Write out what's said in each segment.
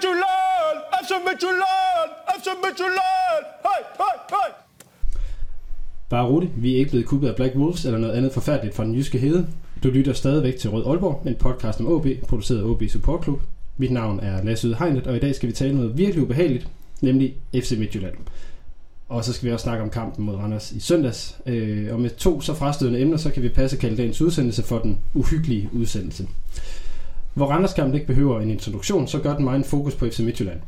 Midtjylland! FC Midtjylland! FC Midtjylland! Hej, hej, hej! Bare roligt, vi er ikke blevet kuppet af Black Wolves eller noget andet forfærdeligt fra den jyske hede. Du lytter stadigvæk til Rød Aalborg, en podcast om OB, produceret af OB Support Club. Mit navn er Lasse Ydhegnet, og i dag skal vi tale noget virkelig ubehageligt, nemlig FC Midtjylland. Og så skal vi også snakke om kampen mod Randers i søndags. Øh, og med to så frastødende emner, så kan vi passe kalde dagens udsendelse for den uhyggelige udsendelse. Hvor Randerskampen ikke behøver en introduktion, så gør den mig en fokus på FC Midtjylland.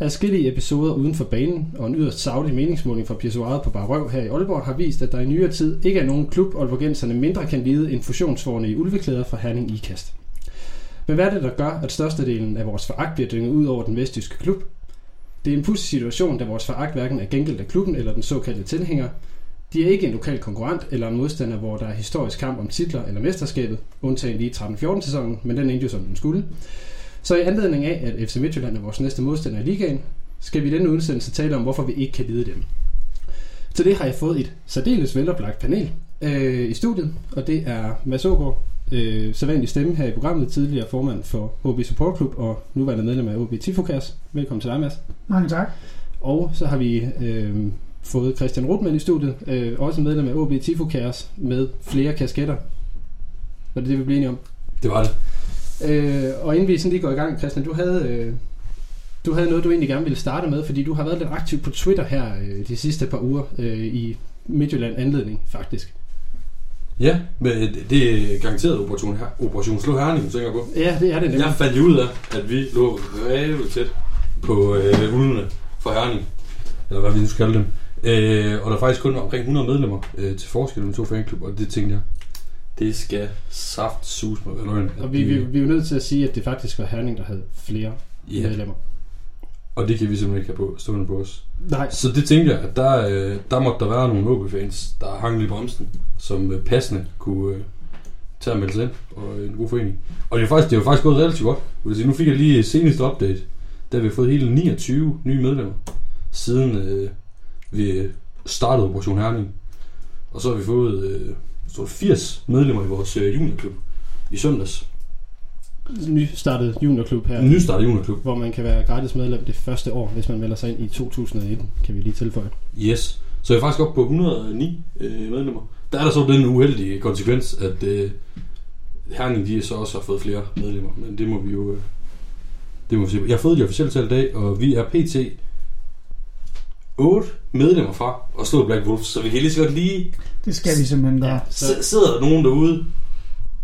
Adskillige episoder uden for banen og en yderst savlig meningsmåling fra Pissoiret på Barrøv her i Aalborg har vist, at der i nyere tid ikke er nogen klub, Aalborgenserne mindre kan lide end fusionsvorene i ulveklæder fra Herning Ikast. Men hvad er det, der gør, at størstedelen af vores foragt bliver dynget ud over den vestjyske klub? Det er en pudsig situation, da vores foragt hverken er gengældt af klubben eller den såkaldte tilhænger. De er ikke en lokal konkurrent eller en modstander, hvor der er historisk kamp om titler eller mesterskabet, undtagen lige 13-14 sæsonen, men den endte jo som den skulle. Så i anledning af, at FC Midtjylland er vores næste modstander i ligaen, skal vi i denne udsendelse tale om, hvorfor vi ikke kan lide dem. Til det har jeg fået et særdeles veloplagt panel øh, i studiet, og det er Mads Ågaard, øh, sædvanlig stemme her i programmet, tidligere formand for OB Support Club og nuværende medlem af OB Tifokers. Velkommen til dig, Mads. Mange tak. Og så har vi øh, fået Christian Rutmann i studiet, øh, også medlem af OB Tifokers med flere kasketter. Var det det, vi blev enige om? Det var det. Øh, og inden vi sådan lige går i gang, Christian, du havde, øh, du havde noget, du egentlig gerne ville starte med, fordi du har været lidt aktiv på Twitter her øh, de sidste par uger øh, i Midtjylland anledning, faktisk. Ja, men det er garanteret Operation, Her- Operation Slå Herning, tænker på. Ja, det er det nemlig. Jeg fandt jo ud af, at vi lå ræveligt tæt på øh, ulvene for Herning. Eller hvad vi nu skal kalde dem. Øh, og der er faktisk kun omkring 100 medlemmer øh, til forskel med to fanklub, og det tænkte jeg, det skal saft sus med løgn. Og vi, vi, vi er jo nødt til at sige, at det faktisk var Herning, der havde flere Ja, medlemmer. og det kan vi simpelthen ikke have på, stående på os. Nej, Så det tænkte jeg, at der, øh, der måtte der være nogle OB-fans, der hang i bremsen, som øh, passende kunne øh, tage og melde sig ind og en god forening. Og det er faktisk, det er jo faktisk gået relativt godt. Vil sige, nu fik jeg lige seneste update, der vi har fået hele 29 nye medlemmer, siden øh, vi startede Operation Herning. Og så har vi fået øh, der 80 medlemmer i vores øh, juniorklub i søndags. nystartet juniorklub her, nystartet juniorklub. hvor man kan være gratis medlem det første år, hvis man melder sig ind i 2019, kan vi lige tilføje. Yes. Så jeg er faktisk oppe på 109 øh, medlemmer. Der er der så den uheldige konsekvens, at øh, Herning de så også har fået flere medlemmer. Men det må vi jo... Øh, det må vi se. Jeg har fået de officielle tal i dag, og vi er pt. 8 medlemmer fra at slå Black Wolves, så vi kan lige så godt lige... Det skal vi simpelthen gøre. S- sidder der nogen derude,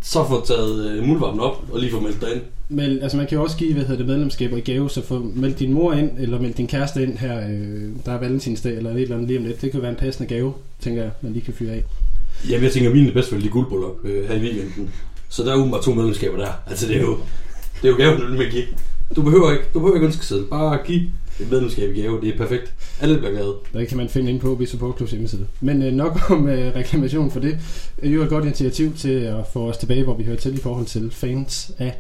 så får taget øh, muldvarpen op og lige få meldt dig ind. Men altså man kan jo også give hvad hedder det, medlemskaber i gave, så få meldt din mor ind, eller meldt din kæreste ind her, øh, der er valentinsdag, eller et eller andet lige om lidt. Det kan være en passende gave, tænker jeg, man lige kan fyre af. Jamen, jeg tænker, at mine bedste de guldbryllup øh, her i weekenden. Så der er bare to medlemskaber der. Altså, det er jo, det er jo gaven, du vil give. Du behøver ikke, du behøver ikke ønske Bare give et medlemskab i gave. Det er perfekt. Alle bliver glade. Det kan man finde inde på OB Support Clubs hjemmeside. Men øh, nok om øh, reklamation for det. Det er jo et godt initiativ til at få os tilbage, hvor vi hører til i forhold til fans af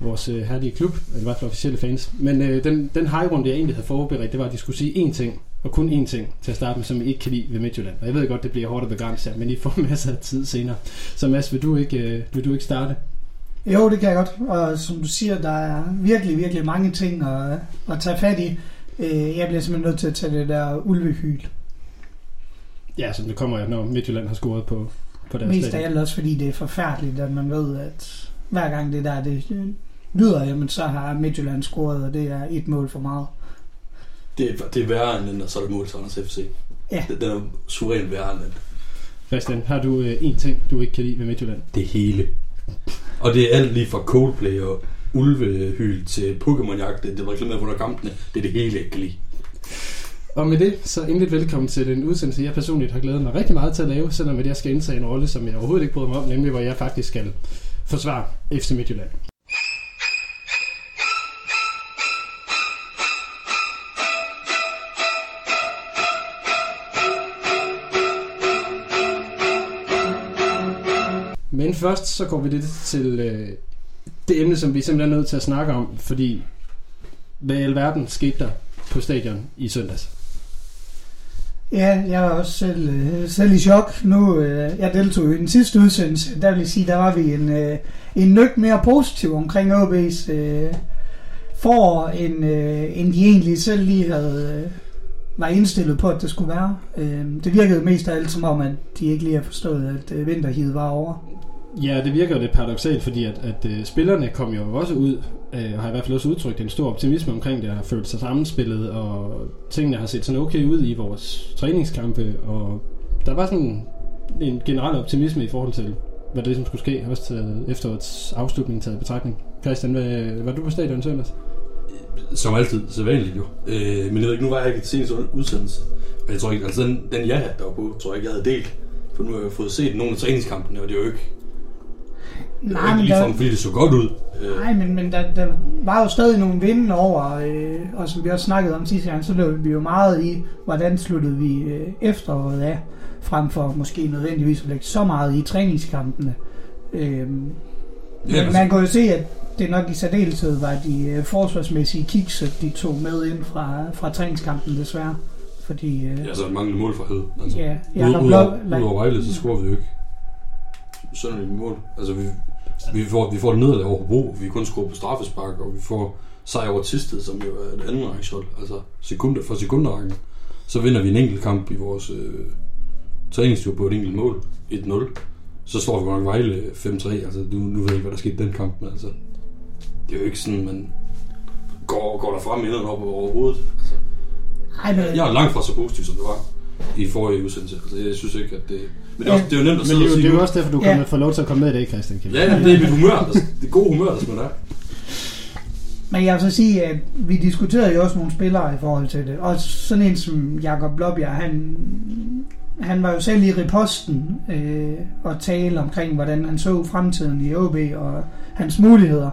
vores øh, herlige klub, eller i hvert fald officielle fans. Men øh, den, den hejrunde, jeg egentlig havde forberedt, det var, at de skulle sige én ting, og kun én ting til at starte med, som I ikke kan lide ved Midtjylland. Og jeg ved godt, det bliver hårdt at begrænse men I får masser af tid senere. Så Mads, vil du ikke, øh, vil du ikke starte? Jo, det kan jeg godt. Og som du siger, der er virkelig, virkelig mange ting at, at tage fat i. Øh, Jeg bliver simpelthen nødt til at tage det der ulvehyl. Ja, som det kommer, når Midtjylland har scoret på, på deres Mest af alt også, fordi det er forfærdeligt, at man ved, at hver gang det der det lyder, jamen så har Midtjylland scoret, og det er et mål for meget. Det er, det er værre end den, og så er det mål til Randers FC. Ja. Den, den er suverænt værre end den. Christian, har du øh, én ting, du ikke kan lide ved Midtjylland? Det hele. Og det er alt lige fra Coldplay og ulvehyl til Pokémon-jagt. Det, var var reklameret under kampene. Det er det hele, jeg kan lide. Og med det, så endelig velkommen til den udsendelse, jeg personligt har glædet mig rigtig meget til at lave, selvom at jeg skal indtage en rolle, som jeg overhovedet ikke bryder mig om, nemlig hvor jeg faktisk skal forsvare FC Midtjylland. Men først så går vi lidt til øh, det emne, som vi simpelthen er nødt til at snakke om, fordi hvad i alverden skete der på stadion i søndags? Ja, jeg var også selv, øh, selv i chok. Nu, øh, jeg deltog i den sidste udsendelse. Der vil jeg sige, der var vi en, øh, en nøk mere positiv omkring OB's øh, får, end, øh, end de egentlig selv lige havde, øh, var indstillet på, at det skulle være. Øh, det virkede mest af alt som om, at de ikke lige har forstået, at øh, var over. Ja, det virker jo lidt paradoxalt, fordi at, at uh, spillerne kom jo også ud, uh, og har i hvert fald også udtrykt en stor optimisme omkring det, har følt sig sammenspillet, og tingene har set sådan okay ud i vores træningskampe, og der var sådan en generel optimisme i forhold til, hvad der ligesom skulle ske, også til efterårets afslutning taget i betragtning. Christian, hvad, var du på stadion søndags? Som altid, så vanligt jo. Øh, men jeg ved ikke, nu var jeg ikke til seneste udsendelse. Og jeg tror ikke, altså den, den jeg havde der var på, tror jeg ikke, jeg havde delt. For nu har jeg fået set nogle af træningskampene, og det er jo ikke, Nej, men ligefrem, der, fordi det så godt ud. Øh, nej, men, men der, der var jo stadig nogle vinde over, øh, og som vi også snakkede om sidste gang, så løb vi jo meget i, hvordan sluttede vi øh, efteråret af, frem for måske nødvendigvis at lægge så meget i træningskampene. Øh, men altså- man kan jo se, at det nok i særdeleshed var de øh, forsvarsmæssige kicks, at de tog med ind fra, fra træningskampen desværre. Fordi, øh, Ja, så er manglende mål for hed. Altså, ja, ud, Jacob ud, Blok, over, ud over Vejle, så scorer vi jo ikke sådan et mål. Altså, vi, vi, får, vi får et nederlag over Hobro, vi kun scorer på straffespark, og vi får sejr over Tisted, som jo er et andet rangshold, altså sekunder for sekunderrækken. Så vinder vi en enkelt kamp i vores øh, træningstur på et enkelt mål, 1-0. Så står vi godt nok Vejle 5-3, altså nu, nu ved jeg ikke, hvad der skete i den kamp, men altså, det er jo ikke sådan, man går, går der frem inden op over hovedet. Altså, Ej, men, jeg er langt fra så positiv, som det var i forrige udsendelse. Altså, jeg synes ikke, at det... Men det er, også, det er jo nemt at Men sidde det er og jo, sige det er jo også derfor, du Ja. kommer får lov til at komme med i dag, Christian. Kim. Ja, ja, det er mit humør. Der, det er god humør, der skal man er. Men jeg vil så sige, at vi diskuterede jo også nogle spillere i forhold til det. Og sådan en som Jakob Blåbjerg, han, han var jo selv i riposten øh, og tale omkring, hvordan han så fremtiden i OB og hans muligheder.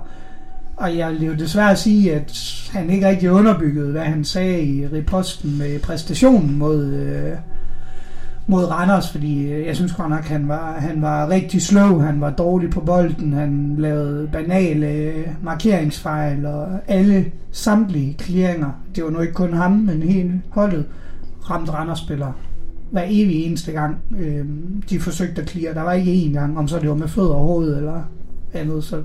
Og jeg vil jo desværre sige, at han ikke rigtig underbyggede, hvad han sagde i reposten med præstationen mod, øh, mod Randers, fordi øh, jeg synes godt nok, han var, han var rigtig sløv, han var dårlig på bolden, han lavede banale øh, markeringsfejl, og alle samtlige clearinger, det var nu ikke kun ham, men hele holdet, ramte Randers-spillere hver evig eneste gang, øh, de forsøgte at clear. Der var ikke én gang, om så det var med fødder og hoved eller andet, så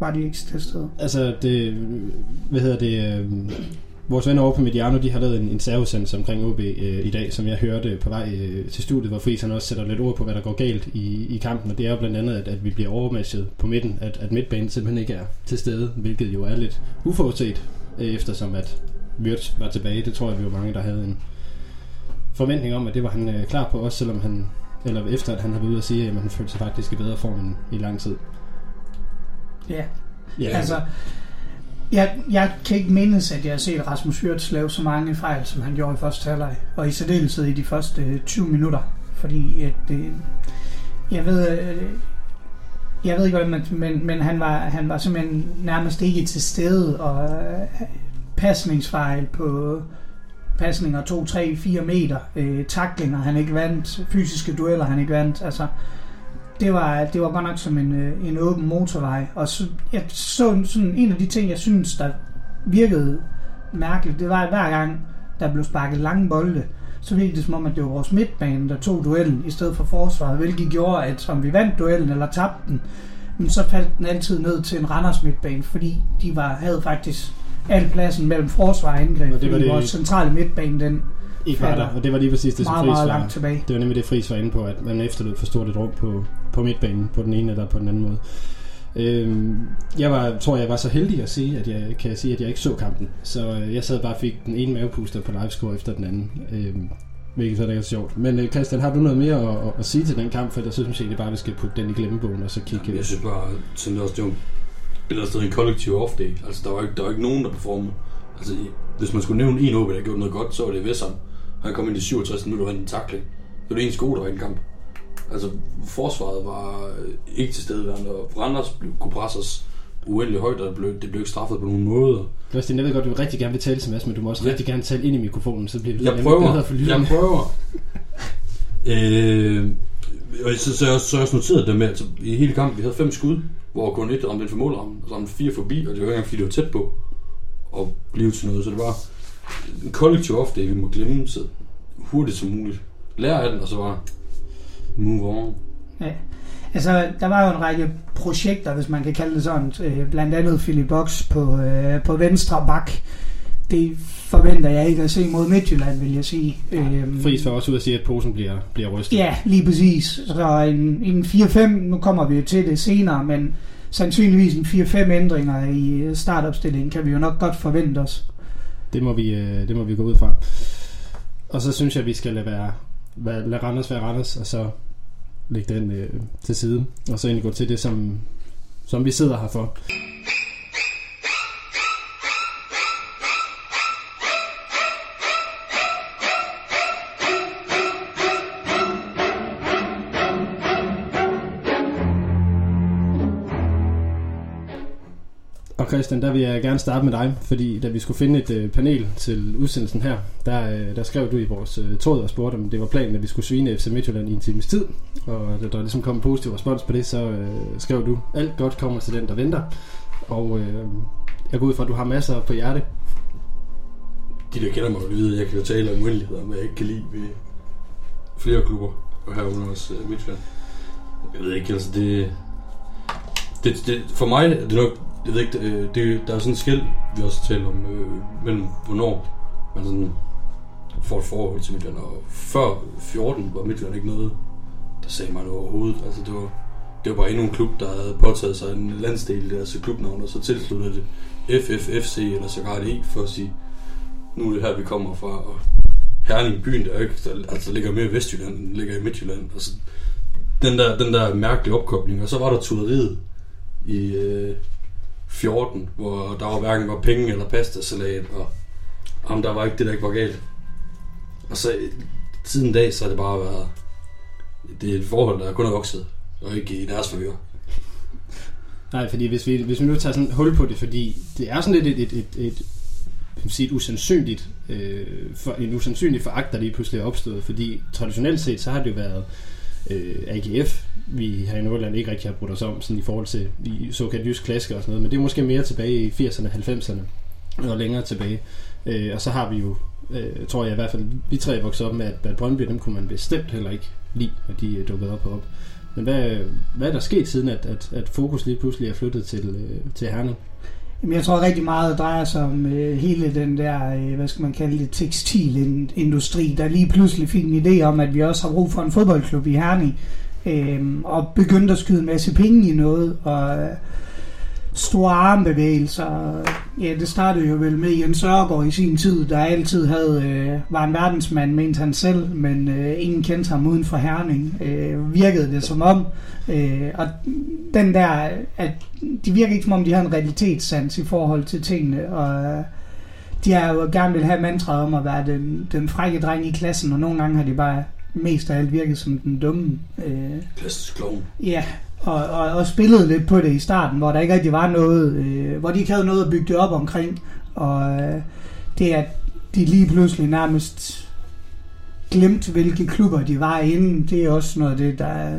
var de ikke testet. Altså, det, hvad hedder det, øh, vores venner over på Mediano, de har lavet en, en særudsendelse omkring OB øh, i dag, som jeg hørte på vej øh, til studiet, hvor Friis han også sætter lidt ord på, hvad der går galt i, i kampen, og det er jo blandt andet, at, at vi bliver overmatchet på midten, at, at midtbanen simpelthen ikke er til stede, hvilket jo er lidt uforudset, øh, eftersom at Wirtz var tilbage. Det tror jeg, vi var mange, der havde en forventning om, at det var han øh, klar på, også selvom han, eller efter at han har været ude og sige, at han følte sig faktisk i bedre form end i lang tid. Ja, Ja, Altså, jeg, jeg kan ikke mindes, at jeg har set Rasmus Wirtz lave så mange fejl, som han gjorde i første halvleg. Og i særdeleshed i de første øh, 20 minutter. Fordi at, øh, jeg ved... Øh, jeg ved ikke, hvordan man, men, men han, var, han var simpelthen nærmest ikke til stede, og øh, pasningsfejl på pasninger 2, 3, 4 meter, øh, taklinger han ikke vandt, fysiske dueller han ikke vandt, altså det var, det var godt nok som en, øh, en åben motorvej. Og så, jeg så sådan en af de ting, jeg synes, der virkede mærkeligt, det var, at hver gang der blev sparket lange bolde, så virkede det som om, at det var vores midtbane, der tog duellen i stedet for forsvaret, hvilket gjorde, at om vi vandt duellen eller tabte den, men så faldt den altid ned til en Randers midtbane, fordi de var, havde faktisk al pladsen mellem forsvar og angreb, Og det var det- vores centrale midtbane, den ikke var der, og det var lige præcis det, som meget, Friis var. langt tilbage. Det var nemlig det, Friis var inde på, at man efterlod for stort et rum på, på midtbanen, på den ene eller på den anden måde. Øhm, jeg var, tror, jeg var så heldig at sige, at jeg kan sige, at jeg ikke så kampen. Så øh, jeg sad bare og fik den ene mavepuster på livescore efter den anden. Øhm, hvilket så er sjovt. Men øh, Christian, har du noget mere at, at, at sige til den kamp? For jeg synes det bare, vi skal putte den i glemmebogen og så kigge... Jamen, jeg synes bare, sådan det også, det var et eller andet sted en kollektiv off-day. Altså, der var ikke, der var ikke nogen, der performede. Altså, hvis man skulle nævne en OB, der gjorde noget godt, så var det Vessam. Han kom ind i 67 minutter og vandt en takling. Det var det eneste gode, der var i den kamp. Altså, forsvaret var øh, ikke til stede, og Randers blev, kunne presse os uendelig højt, og det blev, det blev ikke straffet på nogen måde. Christian, jeg ved godt, du vil rigtig gerne vil tale til Mads, men du må også Ja. rigtig gerne tale ind i mikrofonen, så bliver det Jeg prøver. bedre for Jeg lytterne. prøver. øh, og så, så, så, så jeg også noteret det med, at i hele kampen, vi havde fem skud, hvor kun et ramte inden for målrammen, og så ramte fire forbi, og det var ikke engang, fordi det var tæt på at blive til noget. Så det var en kollektiv ofte, vi må glemme så hurtigt som muligt. Lære af den, og så bare move on. Ja. Altså, der var jo en række projekter, hvis man kan kalde det sådan. Øh, blandt andet Philip Box på, øh, på venstre bak. Det forventer jeg ikke at se mod Midtjylland, vil jeg sige. Øhm, Friis var også ud at sige, at posen bliver, bliver rystet. Ja, lige præcis. Så en, en 4-5, nu kommer vi jo til det senere, men sandsynligvis en 4-5 ændringer i startopstillingen kan vi jo nok godt forvente os. Det må vi, øh, det må vi gå ud fra. Og så synes jeg, at vi skal lade, være, være, lade Randers være Randers, og så lægge den øh, til side. Og så egentlig gå til det, som, som vi sidder her for. Christian, der vil jeg gerne starte med dig, fordi da vi skulle finde et øh, panel til udsendelsen her, der, øh, der skrev du i vores øh, tråd og spurgte, om det var planen, at vi skulle svine FC Midtjylland i en times tid. Og da der ligesom kom en positiv respons på det, så øh, skrev du, alt godt kommer til den, der venter. Og øh, jeg går ud fra, at du har masser på hjerte. De der kender mig jo vide, at jeg kan jo tale om uendeligheder, men jeg ikke kan lide ved flere klubber, og herunder også øh, Midtjylland. Jeg ved ikke, altså det, det, det for mig er det nok, jeg ved ikke, øh, det, der er sådan et skæld, vi også taler om, øh, mellem hvornår man sådan får et forhold til Midtjylland, og før 14 var Midtjylland ikke noget, der sagde mig noget overhovedet. Altså det var, det var bare endnu en klub, der havde påtaget sig en landsdel i deres klubnavn, og så tilsluttede det FFFC eller sågar det E for at sige, nu er det her, vi kommer fra. Og Herning, byen, der, ikke, der altså, ligger mere i Vestjylland, end den ligger i Midtjylland. Altså, den, der, den der mærkelige opkobling. Og så var der tuderiet i øh, 14, hvor der var hverken var penge eller pastasalat, og om der var ikke det, der ikke var galt. Og så siden dag, så har det bare været, det er et forhold, der kun er vokset, og ikke i deres forhør. Nej, fordi hvis vi, hvis vi nu tager sådan hul på det, fordi det er sådan lidt et, et, et, et sige, et usandsynligt, øh, for, en usandsynlig foragt, der lige pludselig er opstået, fordi traditionelt set, så har det jo været øh, AGF, vi her i Nordland ikke rigtig har brugt os om, sådan i forhold til i såkaldt jysk klassiker og sådan noget, men det er måske mere tilbage i 80'erne, 90'erne, og længere tilbage. Øh, og så har vi jo, øh, tror jeg i hvert fald, vi tre er vokset op med, at, at Brøndby, dem kunne man bestemt heller ikke lide, når de øh, dukkede op og op. Men hvad, hvad er der sket siden, at, at, at fokus lige pludselig er flyttet til, øh, til Herning? Jamen, jeg tror rigtig meget drejer sig om øh, hele den der, øh, hvad skal man kalde det, tekstilindustri, der lige pludselig fik en idé om, at vi også har brug for en fodboldklub i Herning, øh, og begyndte at skyde en masse penge i noget, og øh, store armbevægelser. Ja, det startede jo vel med Jens Ørgaard i sin tid, der altid havde, øh, var en verdensmand, mente han selv, men øh, ingen kendte ham uden for Herning. Øh, virkede det som om. Øh, og den der, at de virker ikke som om, de har en realitetssans i forhold til tingene, og øh, de har jo gerne vil have mantraet om at være den, den frække dreng i klassen, og nogle gange har de bare mest af alt virket som den dumme. Øh, klovn. Ja, og, og, og spillede lidt på det i starten, hvor der ikke rigtig var noget, øh, hvor de ikke havde noget at bygge det op omkring. Og øh, det at de lige pludselig nærmest glemt, hvilke klubber de var inden, det er også noget af det, der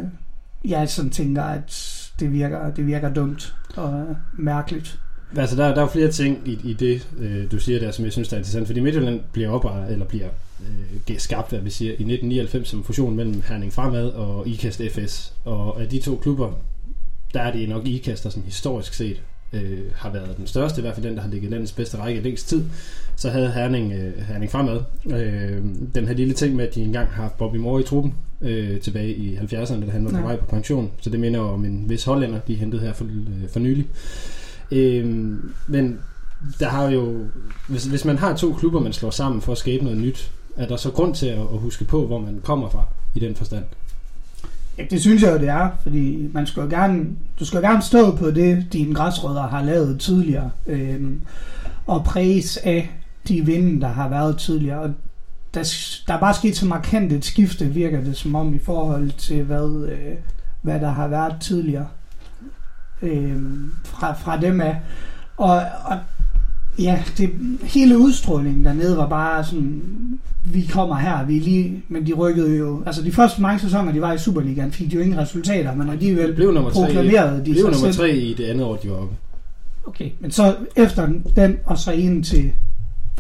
jeg sådan tænker, at det virker, det virker dumt og mærkeligt. Altså, der, der er jo flere ting i, i det, øh, du siger der, som jeg synes der er interessant. Fordi Midtjylland bliver oprettet, eller bliver øh, skabt, hvad vi siger, i 1999 som fusion mellem Herning Fremad og IKAST FS. Og af de to klubber, der er det nok IKAST, der sådan historisk set øh, har været den største, i hvert fald den, der har ligget landets bedste række længst tid. Så havde Herning, øh, Herning Fremad øh, den her lille ting med, at de engang har haft Bobby Moore i truppen øh, tilbage i 70'erne, da han var på vej på pension. Så det minder om en vis hollænder, de hentede her for, øh, for nylig. Øh, men der har jo, hvis, hvis man har to klubber, man slår sammen for at skabe noget nyt, er der så grund til at, at huske på, hvor man kommer fra i den forstand? Ja, det synes jeg jo, det er, fordi man skal jo gerne, du skal jo gerne stå på det, dine græsrødder har lavet tidligere, øh, og præges af de vinde, der har været tidligere. Og der, der er bare sket så markant et skifte, virker det som om, i forhold til, hvad, øh, hvad der har været tidligere øh, fra, fra dem af. Og, og ja, det, hele udstrålingen dernede var bare sådan, vi kommer her, vi lige, men de rykkede jo, altså de første mange sæsoner, de var i Superligaen, fik de jo ingen resultater, men alligevel Blev nummer tre, proklamerede de blev nummer selv. tre i det andet år, de var oppe. Okay, men så efter den, og så ind til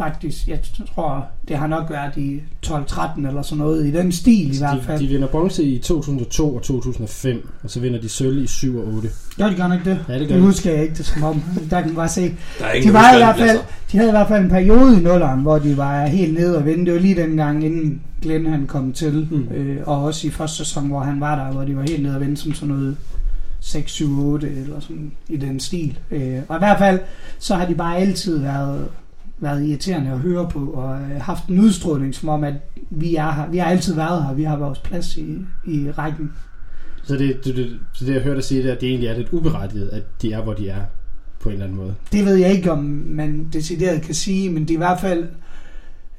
faktisk. Jeg tror, det har nok været i 12-13 eller sådan noget, i den stil i hvert De, fald. de vinder bronze i 2002 og 2005, og så vinder de sølv i 7 og 8. Gør de godt nok det? Ja, det gør Det de. husker jeg ikke det som om. Der kan man bare se. Der er ingen, De, var i hvert fald, altså. de havde i hvert fald en periode i nulleren, hvor de var helt nede og vende. Det var lige dengang, inden Glenn han kom til. Mm. Øh, og også i første sæson, hvor han var der, hvor de var helt nede og vende som sådan noget 6, 7, 8 eller sådan i den stil. Øh, og i hvert fald, så har de bare altid været, været irriterende at høre på, og øh, haft en udstråling, som om, at vi er her. Vi har altid været her, vi har vores plads i, i rækken. Så det, det, det, så det jeg hørte dig sige, det er, at det egentlig er lidt uberettiget, at de er, hvor de er, på en eller anden måde. Det ved jeg ikke, om man decideret kan sige, men det er i hvert fald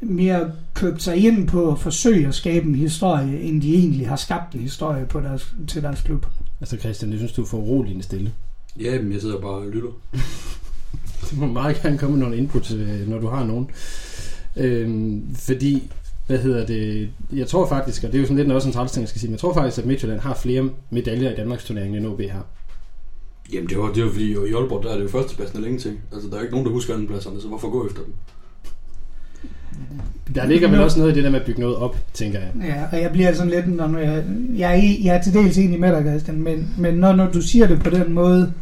mere købt sig ind på at forsøge at skabe en historie, end de egentlig har skabt en historie på deres, til deres klub. Altså Christian, jeg synes, du er for uroligende stille. Ja, men jeg sidder bare og lytter. Du må meget gerne komme med nogle input, øh, når du har nogen. Øhm, fordi, hvad hedder det, jeg tror faktisk, og det er jo sådan lidt også en træls ting, jeg skal sige, men jeg tror faktisk, at Midtjylland har flere medaljer i Danmarks turnering, end OB har. Jamen, det var, det var fordi, i Aalborg, der er det jo førstepladsen eller ingenting. Altså, der er ikke nogen, der husker andenpladserne, så hvorfor gå efter dem? Der ligger vel også noget i det der med at bygge noget op, tænker jeg. Ja, og jeg bliver sådan lidt, når jeg, jeg, er, jeg er til dels enig med dig, Christian, men, men når, når du siger det på den måde,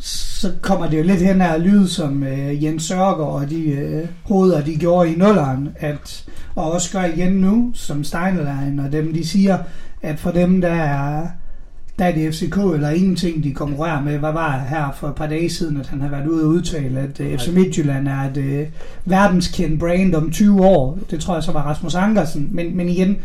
så kommer det jo lidt hen af at lyde som øh, Jens Sørger og de øh, hoveder, de gjorde i nulleren, at, og også gør igen nu, som Steinlein og dem, de siger, at for dem, der er, der er det FCK eller ingenting, de konkurrerer med. Hvad var her for et par dage siden, at han har været ude og udtale, at øh, FC Midtjylland er et øh, verdenskendt brand om 20 år. Det tror jeg så var Rasmus Ankersen. Men, men igen,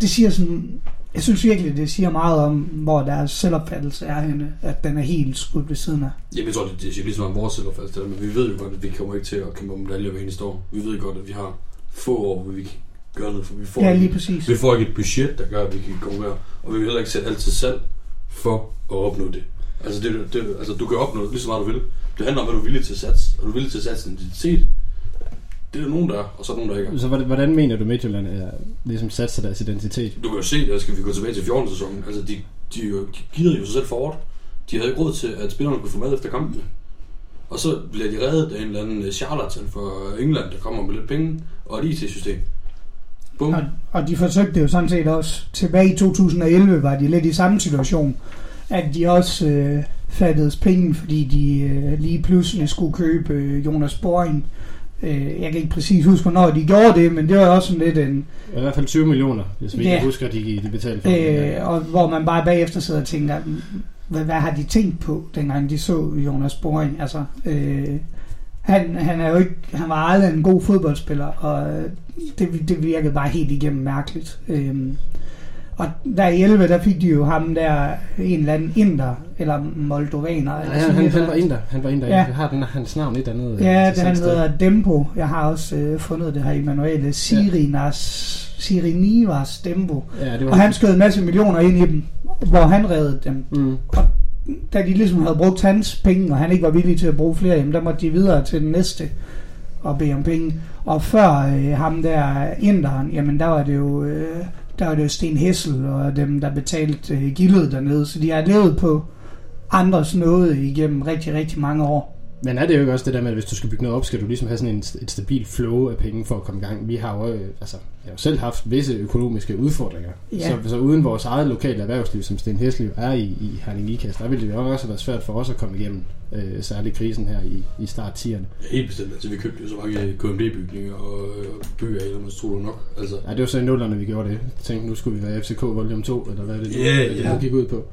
det siger sådan, jeg synes virkelig, det siger meget om, hvor deres selvopfattelse er henne, at den er helt skudt ved siden af. Jamen, jeg tror, det, det siger ligesom om vores selvopfattelse, men vi ved jo godt, at vi kommer ikke til at kæmpe om medaljer hver eneste år. Vi ved godt, at vi har få år, hvor vi kan gøre noget, for vi får, Ja, lige præcis. vi får ikke et budget, der gør, at vi kan konkurrere, og vi vil heller ikke sætte alt til salg for at opnå det. Altså, det, det, altså du kan opnå det lige så meget du vil. Det handler om, hvad du er villig til at satse. Er du villig til at satse din identitet? Det er der nogen, der er, og så er der nogen, der ikke er. Så hvordan, mener du, Midtjylland er ligesom sat sig deres identitet? Du kan jo se, der skal vi gå tilbage til 14. sæsonen. Altså, de, de, de, de gider jo sig selv forward. De havde ikke råd til, at spillerne kunne få mad efter kampene. Og så bliver de reddet af en eller anden charlatan fra England, der kommer med lidt penge og et IT-system. Bum. Og, og de forsøgte jo sådan set også, tilbage i 2011 var de lidt i samme situation, at de også øh, fattedes penge, fordi de øh, lige pludselig skulle købe øh, Jonas Boring. Øh, jeg kan ikke præcis huske, hvornår de gjorde det, men det var også sådan lidt en, I hvert fald 20 millioner, hvis vi Ja. ikke husker, de, de betalte for det. øh, og hvor man bare bagefter sidder og tænker, hvad, hvad har de tænkt på, dengang de så Jonas Boring? Altså, øh, han, han, er jo ikke, han var aldrig en god fodboldspiller, og øh, det, det virkede bare helt igennem mærkeligt. Øhm, og der i 11, der fik de jo ham der, en eller anden inder, eller moldovaner. Ja, Eller han, sådan han, han eller var en der. Han var en der. Ja. Jeg har den, hans navn et andet. øh, Ja, det han hedder Dempo. Jeg har også øh, fundet det her i manualet. Sirinas, Sirinivas Dempo. Ja, det var Og han skød en masse millioner ind i dem, hvor han reddede dem. Mm. Da de ligesom havde brugt hans penge, og han ikke var villig til at bruge flere, jamen, der måtte de videre til den næste og bede om penge. Og før øh, ham der inderen, jamen der var det jo, øh, der var det jo Sten Hessel og dem, der betalte øh, gildet dernede. Så de har levet på andres noget igennem rigtig, rigtig mange år. Men er det jo ikke også det der med, at hvis du skal bygge noget op, skal du ligesom have sådan en, et stabilt flow af penge for at komme i gang. Vi har jo, øh, altså, jeg har jo selv haft visse økonomiske udfordringer. Ja. Så, så uden vores eget lokale erhvervsliv, som Sten Hesliv er i, i Herning Ikast, der ville det jo også have været svært for os at komme igennem, øh, særligt krisen her i, i start 10'erne. Ja, helt bestemt. Altså, vi købte jo så mange KMD-bygninger og, og bygger af, man tror du nok. Altså, Ja, det var så i nullerne, vi gjorde det. Jeg tænkte, nu skulle vi være FCK Volume 2, eller hvad er det, nu- Ja, det, ja. det gik ud på.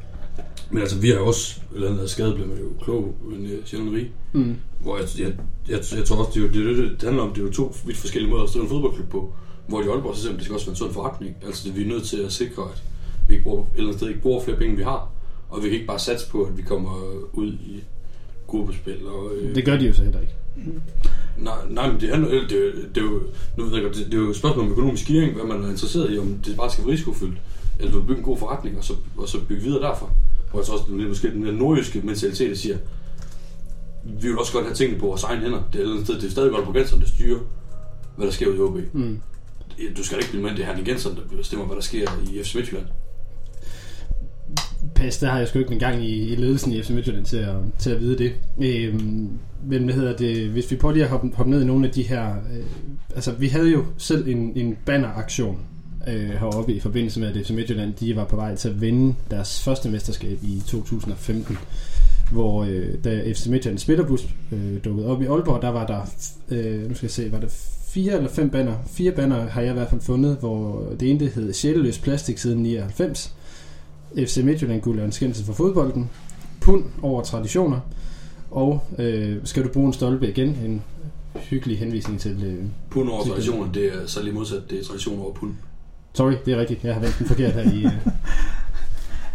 Men altså, vi har jo også, eller andet skade bliver man jo klog, men uh, sjældent rig. Mm. Hvor jeg, jeg, jeg, jeg tror også, det, er jo, det, det, det handler om, det er jo to vidt forskellige måder at stå en fodboldklub på. Hvor i Aalborg, så simpelthen, det skal også være en sund forretning. Altså, det, vi er nødt til at sikre, at vi ikke bruger, et eller andet sted ikke bruger flere penge, vi har. Og vi kan ikke bare satse på, at vi kommer ud i gruppespil. Og, øh, Det gør de jo så heller ikke. Nej, nej, men det, handler, det, er jo- det, er jo, nu ved jeg godt, det, det er jo et spørgsmål om økonomisk styring, hvad man er interesseret i, om det bare skal være risikofyldt, eller du vil bygge en god forretning, og så, og så bygge videre derfra. Hvor jeg tror også, det er måske den der nordjyske mentalitet, der siger, vi vil også godt have tingene på vores egne hænder. Det er, sted, det er stadig godt på Genseren, der styrer, hvad der sker ude i OB. Mm. Du skal ikke blive med, det er Herning Genseren, der bestemmer, hvad der sker i FC Midtjylland. pas, der har jeg sgu ikke engang i, i ledelsen i FC Midtjylland til at, til at vide det. Øhm, men hvad hedder det, hvis vi prøver lige at hoppe, hoppe ned i nogle af de her, øh, altså vi havde jo selv en, en banneraktion øh, heroppe i forbindelse med, at FC Midtjylland, de var på vej til at vinde deres første mesterskab i 2015 hvor øh, da FC Midtjylland spillerbus øh, dukkede op i Aalborg, der var der, øh, nu skal jeg se, var der fire eller fem banner. Fire banner har jeg i hvert fald fundet, hvor det ene det hed Sjæleløs Plastik siden 99. FC Midtjylland guld er en skændelse for fodbolden. Pund over traditioner. Og øh, skal du bruge en stolpe igen, en hyggelig henvisning til... Øh, Pund over Det- traditioner, det er så lige modsat, det er tradition over pund. Sorry, det er rigtigt, jeg har vendt den forkert her i... Øh,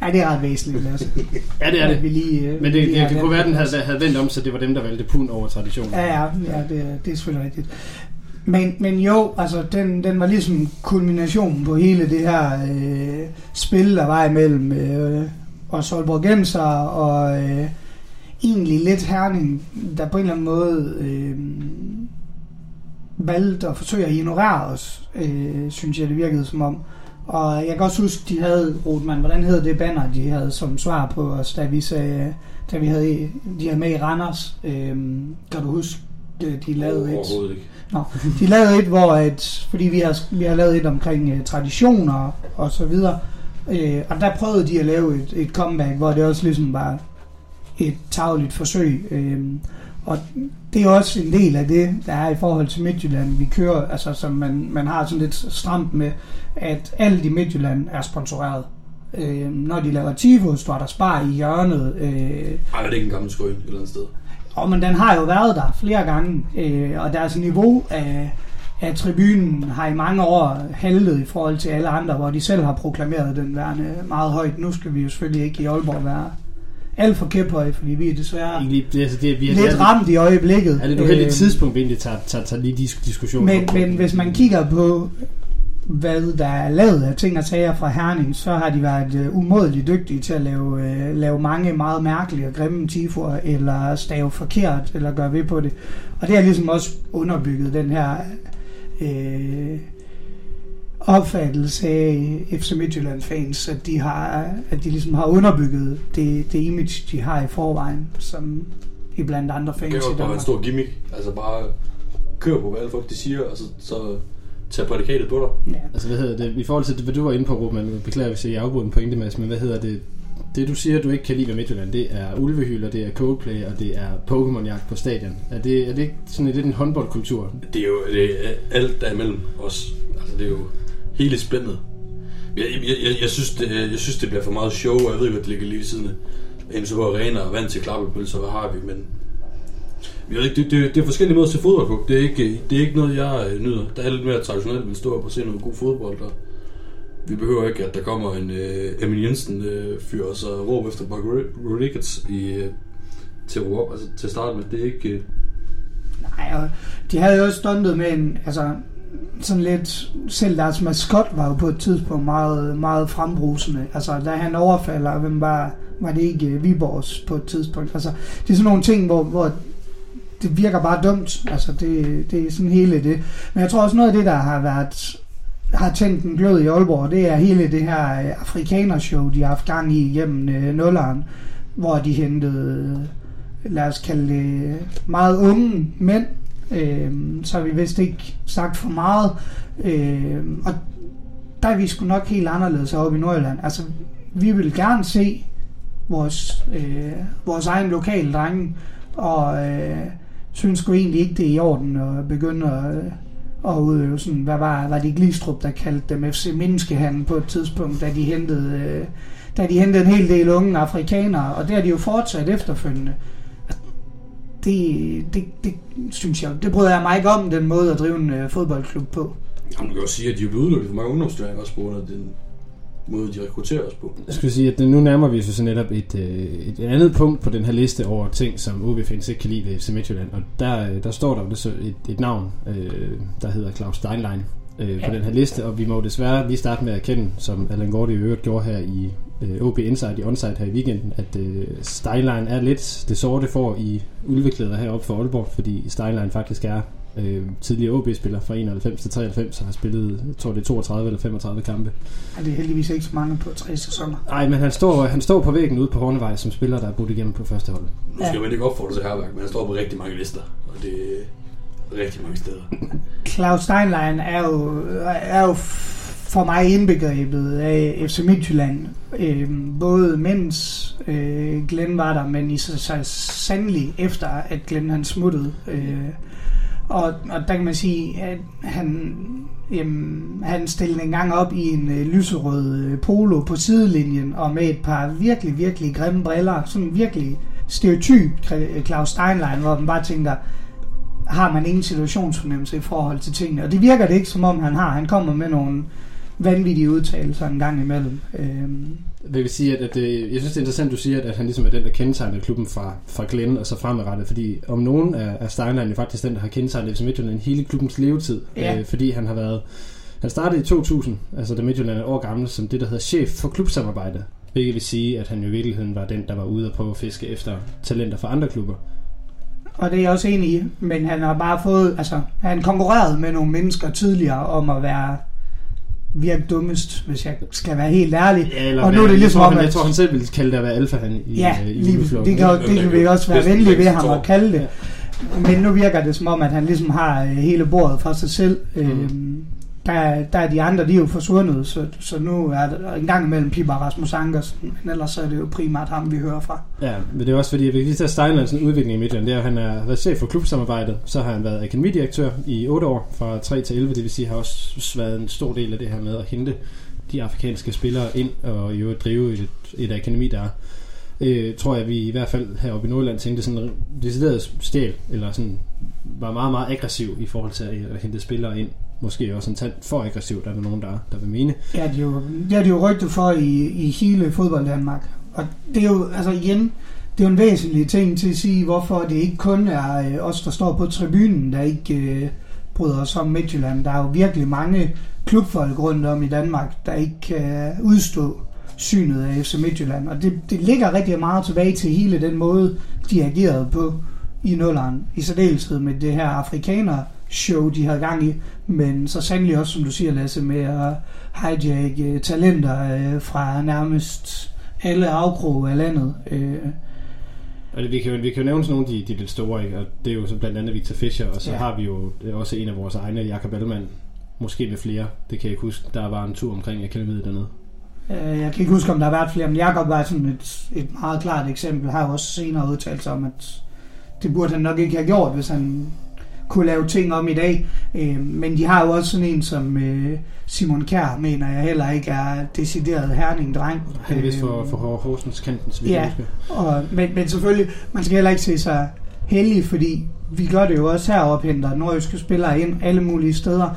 Ja, det er ret væsentligt, Lasse. ja, det er det. Vi lige, øh, Men det, lige det, det kunne være, den havde, havde vendt om, så det var dem, der valgte pund over traditioner. Ja, ja, ja det, det er selvfølgelig rigtigt. Men, men jo, altså den, den var ligesom kulminationen på hele det her øh, spil, der var imellem øh, os Aalborgenser og øh, egentlig lidt Herning, der på en eller anden måde øh, valgte at forsøge at ignorere os, øh, synes jeg det virkede som om. Og jeg kan også huske, de havde, Rotman, hvordan hed det banner, de havde som svar på os, da vi sagde, da vi havde, de havde med i Randers. Øh, kan du huske, øh, de lavede et, Overhovedet ikke. de lavede et, hvor et, fordi vi har, vi har lavet et omkring uh, traditioner og så videre, øh, og der prøvede de at lave et, et comeback, hvor det også ligesom var et tagligt forsøg. Øh, og det er også en del af det, der er i forhold til Midtjylland. Vi kører, altså som man, man har sådan lidt stramt med, at alt i Midtjylland er sponsoreret. Øh, når de laver Tifo, står der spar i hjørnet. Øh, Ej, er det ikke en gammel skøn et eller andet sted? og men den har jo været der flere gange, øh, og deres niveau af, af tribunen har i mange år haltet i forhold til alle andre, hvor de selv har proklameret den værende meget højt. Nu skal vi jo selvfølgelig ikke i Aalborg være alt for kæphøje, fordi vi er desværre Egentlig, det, altså, det, vi er, lidt ramt i øjeblikket. er det et uheldigt Øh, tidspunkt, vi egentlig tager, tager, tager lige dis- diskussionen. men, op men hvis man kigger på, hvad der er lavet af ting og sager fra Herning, så har de været øh, umådeligt dygtige til at lave, øh, lave mange meget mærkelige og grimme tifoer, eller stave forkert, eller gøre ved på det. Og det har ligesom også underbygget den her øh, opfattelse af FC Midtjylland fans, at de, har, at de ligesom har underbygget det, det image, de har i forvejen, som i blandt andre fans Det jo bare en stor gimmick. Altså bare kør på, hvad alle folk de siger, og så, så tage prædikatet på dig. Ja. Altså, hvad hedder det? I forhold til det, hvad du var inde på, Ruben, beklager, hvis jeg afbruger en pointe, Mads, men hvad hedder det? Det, du siger, du ikke kan lide ved Midtjylland, det er ulvehylder, det er Coldplay, og det er Pokémon-jagt på stadion. Er det, er det ikke sådan lidt en håndboldkultur? Det er jo det er alt der er imellem os. Altså det er jo hele spændet. Jeg, jeg, jeg, jeg, synes, det, jeg synes, det bliver for meget show, og jeg ved godt, det ligger lige ved siden af MCH Arena og vand til klappepølser, hvad har vi, men jeg ved ikke, det, det, det er forskellige måder at se fodbold på. Det er ikke, det er ikke noget, jeg øh, nyder. Der er lidt mere traditionelt, at vi stå op og se noget god fodbold, og vi behøver ikke, at der kommer en øh, Emil Jensen øh, fyr og så råb efter Mark Rodriguez i, øh, til at råbe op, altså til at starte med. Det er ikke... Øh, Nej, og de havde jo også stundet med en, altså sådan lidt, selv deres maskot var jo på et tidspunkt meget, meget frembrusende. Altså, da han overfalder, hvem var, var det ikke øh, Viborgs på et tidspunkt? Altså, det er sådan nogle ting, hvor, hvor det virker bare dumt. Altså, det, det er sådan hele det. Men jeg tror også noget af det, der har været har tændt en glød i Aalborg, det er hele det her øh, afrikanershow, de har haft gang i igennem øh, nulleren, hvor de hentede, øh, lad os kalde det, meget unge mænd, øh, så har vi vist ikke sagt for meget, øh, og der er vi sgu nok helt anderledes oppe i Nordjylland. Altså, vi vil gerne se vores, øh, vores egen lokale drenge, og øh, synes sgu egentlig ikke, det er i orden at begynde at, øh, at udøve sådan, hvad var, var det Glistrup, der kaldte dem FC Menneskehandel på et tidspunkt, da de hentede, øh, da de hentede en hel del unge afrikanere, og det har de jo fortsat efterfølgende. Det, det, det synes jeg, det bryder jeg mig ikke om, den måde at drive en øh, fodboldklub på. Jamen, du kan jo sige, at de er blevet udelukket for mange ungdomsstyrninger også på grund af den måde, de rekrutterer os på. Jeg skulle sige, at nu nærmer vi os så netop et, øh, et andet punkt på den her liste over ting, som OB fans ikke kan lide ved FC Midtjylland. Og der, øh, der står der jo så et, et navn, øh, der hedder Claus Steinlein øh, på Ja. den her liste. Og vi må desværre lige starte med at erkende, som Allan Gordy i øvrigt gjorde her i øh, OB Insight i Onsite her i weekenden, at øh, Steinlein er lidt det sorte får i ulveklæder heroppe for Aalborg, fordi Steinlein faktisk er Øh, tidligere OB-spiller fra 91 til 93, og har spillet, jeg tror det er 32 eller 35 kampe. Ja, det er heldigvis ikke så mange på tre sæsoner. Nej, men han står, han står på væggen ude på Hornevej som spiller, der er budt igennem på første hold. Nu skal man ikke opfordre til herværk, men han står på rigtig mange lister, og det er rigtig mange steder. Claus Steinlein er jo, er jo for mig indbegrebet af FC Midtjylland. Øh, både mens øh, Glenn var der, men i så, så sandelig efter, at Glenn han smuttede. Øh, og, og der kan man sige, at han, jamen, han stillede en gang op i en øh, lyserød øh, polo på sidelinjen, og med et par virkelig, virkelig grimme briller. Sådan virkelig stereotyp øh, Claus Steinlein, hvor man bare tænker, har man ingen situationsfornemmelse i forhold til tingene. Og det virker det ikke, som om han har. Han kommer med nogle vanvittige udtalelser en gang imellem. Øhm. Det vil sige, at, at det, jeg synes, det er interessant, du siger, at han ligesom er den, der kendetegner klubben fra, fra Glenn og så fremadrettet, fordi om nogen er, er Steinlein jo faktisk den, der har kendetegnet FC Midtjylland hele klubbens levetid, Ja. øh, fordi han har været, han startede i 2000, altså da Midtjylland er år gammel, som det, der hedder chef for klubsamarbejde, hvilket vil sige, at han jo i virkeligheden var den, der var ude og prøve at fiske efter talenter fra andre klubber. Og det er jeg også enig i, men han har bare fået, altså, han konkurreret med nogle mennesker tidligere om at være virke dummest, hvis jeg skal være helt ærlig. Ja, eller Og nu er det jeg ligesom tror, om, han, jeg at- tror, han selv ville kalde det at være alfa han i, Ja, øh, i lige, det, kan, det kan vi også være venlige ved ham at kalde det. Ja. Men nu virker det som om, at han ligesom har øh, hele bordet for sig selv. Mm. Der, der er de andre, de er jo forsvundet, så, så nu er der en gang imellem Pippa Rasmus Ankersen, men ellers så er det jo primært ham, vi hører fra. Ja, men det er også fordi, at vi lige tager Steinlands altså udvikling i Midtjylland, det er, at han er været chef for klubsamarbejdet, så har han været akademidirektør i 8 år, fra 3 til 11, det vil sige, har også været en stor del af det her med at hente de afrikanske spillere ind, og i øvrigt drive et, et akademi, der er. Øh, tror jeg, vi i hvert fald heroppe i Nordjylland tænkte sådan decideret stjæl, eller sådan var meget, meget aggressiv i forhold til at, at hente spillere ind. Måske også en tand for aggressiv, der er nogen, der, der vil mene. Ja, det er jo, det er det jo rygtet for i, i hele fodbold Danmark. Og det er jo, altså igen, det er jo en væsentlig ting til at sige, hvorfor det ikke kun er øh, os, der står på tribunen, der ikke øh, bryder os om Midtjylland. Der er jo virkelig mange klubfolk rundt om i Danmark, der ikke kan udstå synet af FC Midtjylland. Og det, det ligger rigtig meget tilbage til hele den måde, de agerede på i nulleren. I særdeleshed med det her afrikaner show, de havde gang i, men så sandelig også, som du siger, Lasse, med at hijack øh, talenter øh, fra nærmest alle afkroge af landet. Øh, Altså, vi, kan jo, vi kan jo nævne sådan nogle af de, de lidt store, ikke? og det er jo så blandt andet Victor Fischer, og så Ja. har vi jo er også en af vores egne, Jakob Ellemann, måske med flere, det kan jeg ikke huske, der var en tur omkring akademiet dernede. øh, jeg kan ikke huske, om der har været flere, men Jakob var sådan et, et meget klart eksempel. Har jo også senere udtalt sig om, at det burde han nok ikke have gjort, hvis han kunne lave ting om i dag. Øh, men de har jo også sådan en som øh, Simon Kjær, mener jeg heller ikke er decideret herning-dreng. Han er vist for, Øh, for Hor- Horsens kanten, så Ja. Og, men, men selvfølgelig, man skal heller ikke se sig heldig, fordi vi gør det jo også heroppe, henter nordjyske spillere ind alle mulige steder.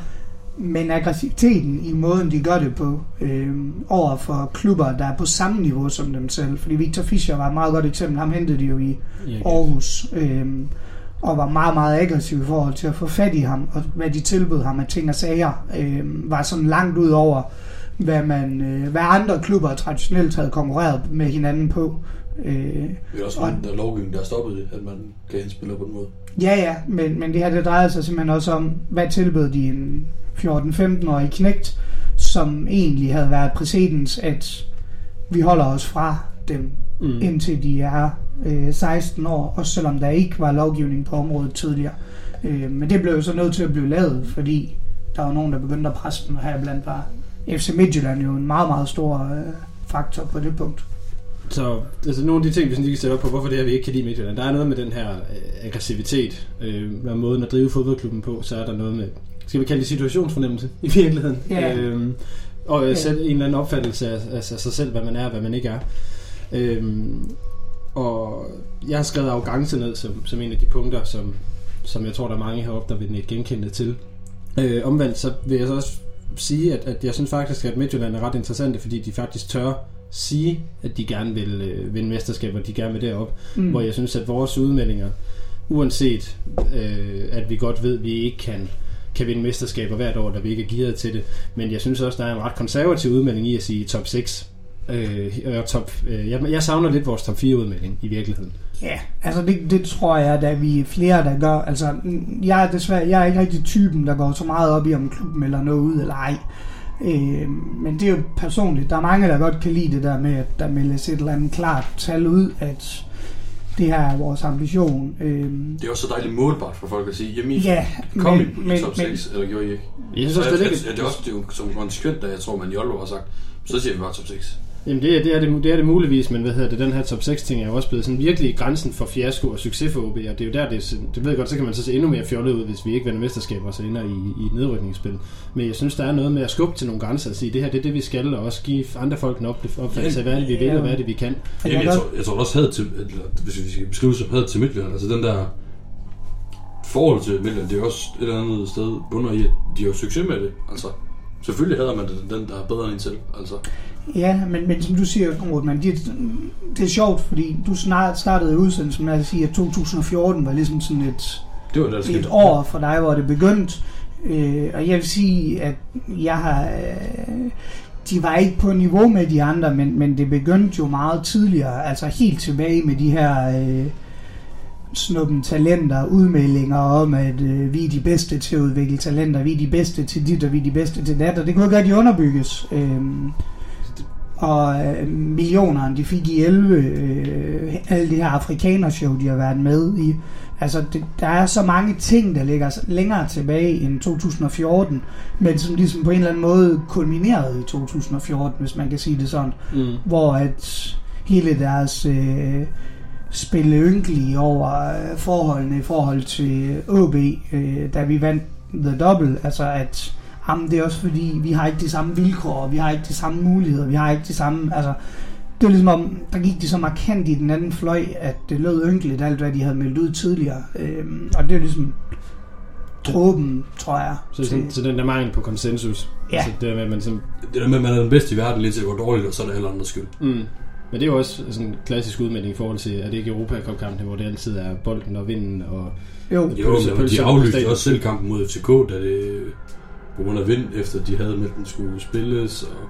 Men aggressiviteten i måden, de gør det på, øh, over for klubber, der er på samme niveau som dem selv. Fordi Victor Fischer var et meget godt eksempel. Ham hentede de jo i Aarhus, øh, og var meget, meget aggressiv i forhold til at få fat i ham, og hvad de tilbød ham af ting og sager, øh, var sådan langt ud over, hvad, man, øh, hvad andre klubber traditionelt havde konkurreret med hinanden på. Øh, Det er også Og- en der lovgivning, der har stoppet det, at man kan hente spillere på den måde. Ja, ja, men, men det her det drejer sig simpelthen også om, hvad tilbød de en 14-15-årig knægt, som egentlig havde været præcedens, at vi holder os fra dem, Mm. indtil de er øh, 16 år, også selvom der ikke var lovgivning på området tidligere. Øh, men det blev jo så nødt til at blive lavet, fordi der var nogen, der begyndte at presse dem, og her blandt var FC Midtjylland jo en meget, meget stor øh, faktor på det punkt. Så altså, nogle af de ting, vi sådan lige kan sætte op på, hvorfor det er, vi ikke kan lide Midtjylland. Der er noget med den her øh, aggressivitet, øh, og måden at drive fodboldklubben på, så er der noget med, skal vi kalde det situationsfornemmelse i virkeligheden. Ja. Øhm, og Ja. øh, sætte en eller anden opfattelse af, af, af sig selv, hvad man er og hvad man ikke er. Øhm, og jeg har skrevet arrogance ned som, som en af de punkter, som, som jeg tror, der er mange heroppe, der vil ikke genkende til. Øh, omvendt så vil jeg så også sige, at, at jeg synes faktisk, at Midtjylland er ret interessante, fordi de faktisk tør sige, at de gerne vil øh, vinde mesterskaber, de gerne vil derop. Mm. Hvor jeg synes, at vores udmeldinger, uanset øh, at vi godt ved, at vi ikke kan, kan vinde mesterskaber hvert år, da vi ikke er gearet til det, men jeg synes også, der er en ret konservativ udmelding i at sige top 6. Øh, og top, øh, jeg, jeg savner lidt vores top 4 udmelding i virkeligheden. Ja, altså det, det tror jeg, at der er vi flere, der gør. Altså, jeg er desværre jeg er ikke rigtig typen, der går så meget op i, om klubben eller noget ud eller ej. Øh, men det er jo personligt. Der er mange, der godt kan lide det der med, at der meldes et eller andet klart tal ud, at det her er vores ambition. Øh, Det er også så dejligt målbart for folk at sige, jamen I ja, kom men, i, i men, top 6, eller gjorde I ikke? Jeg synes Så også, det er ja, det er også det er jo som konsekvent, da jeg tror, man i Aalborg har sagt, så siger vi bare top 6. Jamen det er, det, er det, det er det muligvis, men hvad hedder det, den her top 6 ting er jo også blevet sådan virkelig grænsen for fiasko og succes for OB, og det er jo der, det, er det ved jeg godt, så kan man så se endnu mere fjollet ud, hvis vi ikke vinder mesterskaber og så ender i, i et nedrykningsspil. Men jeg synes, der er noget med at skubbe til nogle grænser og sige, det her det er det, vi skal, og også give andre folk en op- opfattelse af, hvad det, vi vil, og hvad det, vi kan. jeg Jamen, jeg, tror, jeg tror også had til, eller, hvis vi skal beskrive som had til Midtjylland, altså den der forhold til Midtjylland, det er også et eller andet sted bunder i, at de har jo succes med det. Altså, selvfølgelig hader man det, den der er bedre end en selv. Altså, Ja, men, men som du siger, Rotman, det, det er sjovt, fordi du snart startede udsendelsen med at sige, at 2014 var ligesom sådan et, det var det, et år for dig, hvor det begyndte. Øh, og jeg vil sige, at jeg har... Øh, de var ikke på niveau med de andre, men, men det begyndte jo meget tidligere, altså helt tilbage med de her øh, snuppen talenter, udmeldinger om, at øh, vi er de bedste til at udvikle talenter, vi er de bedste til dit, og vi er de bedste til dat, og det kunne ikke rigtig underbygges. Øh, og øh, millionerne, de fik i 11, øh, alle de her afrikanershow, de har været med i. Altså, det, der er så mange ting, der ligger længere tilbage end 2014, men som ligesom på en eller anden måde kulminerede i 2014, hvis man kan sige det sådan. Mm. Hvor at hele deres øh, spille ynkelige over øh, forholdene i forhold til OB, øh, da vi vandt The Double, altså at jamen, det er også fordi, vi har ikke de samme vilkår, og vi har ikke de samme muligheder, vi har ikke de samme, altså det var ligesom om, der gik de så markant i den anden fløj, at det lød ynkeligt alt, hvad de havde meldt ud tidligere. Øhm, og det er ligesom tråben, tror jeg. Så, så, så den der mangel på konsensus. Ja. Altså, det der med, at man sådan, Det der med, at man er den bedste i verden, lidt til det går dårligt, og så er det alle andres skyld. mm. Men det er jo også sådan en klassisk udmelding i forhold til, at det ikke er Europacup-kampene, hvor det altid er bolden og vinden og Jo, Jo, Pølse- men pølse de på aflyste også selv kampen mod FCK, da det på grund af vind, efter de havde med, at den skulle spilles. Og,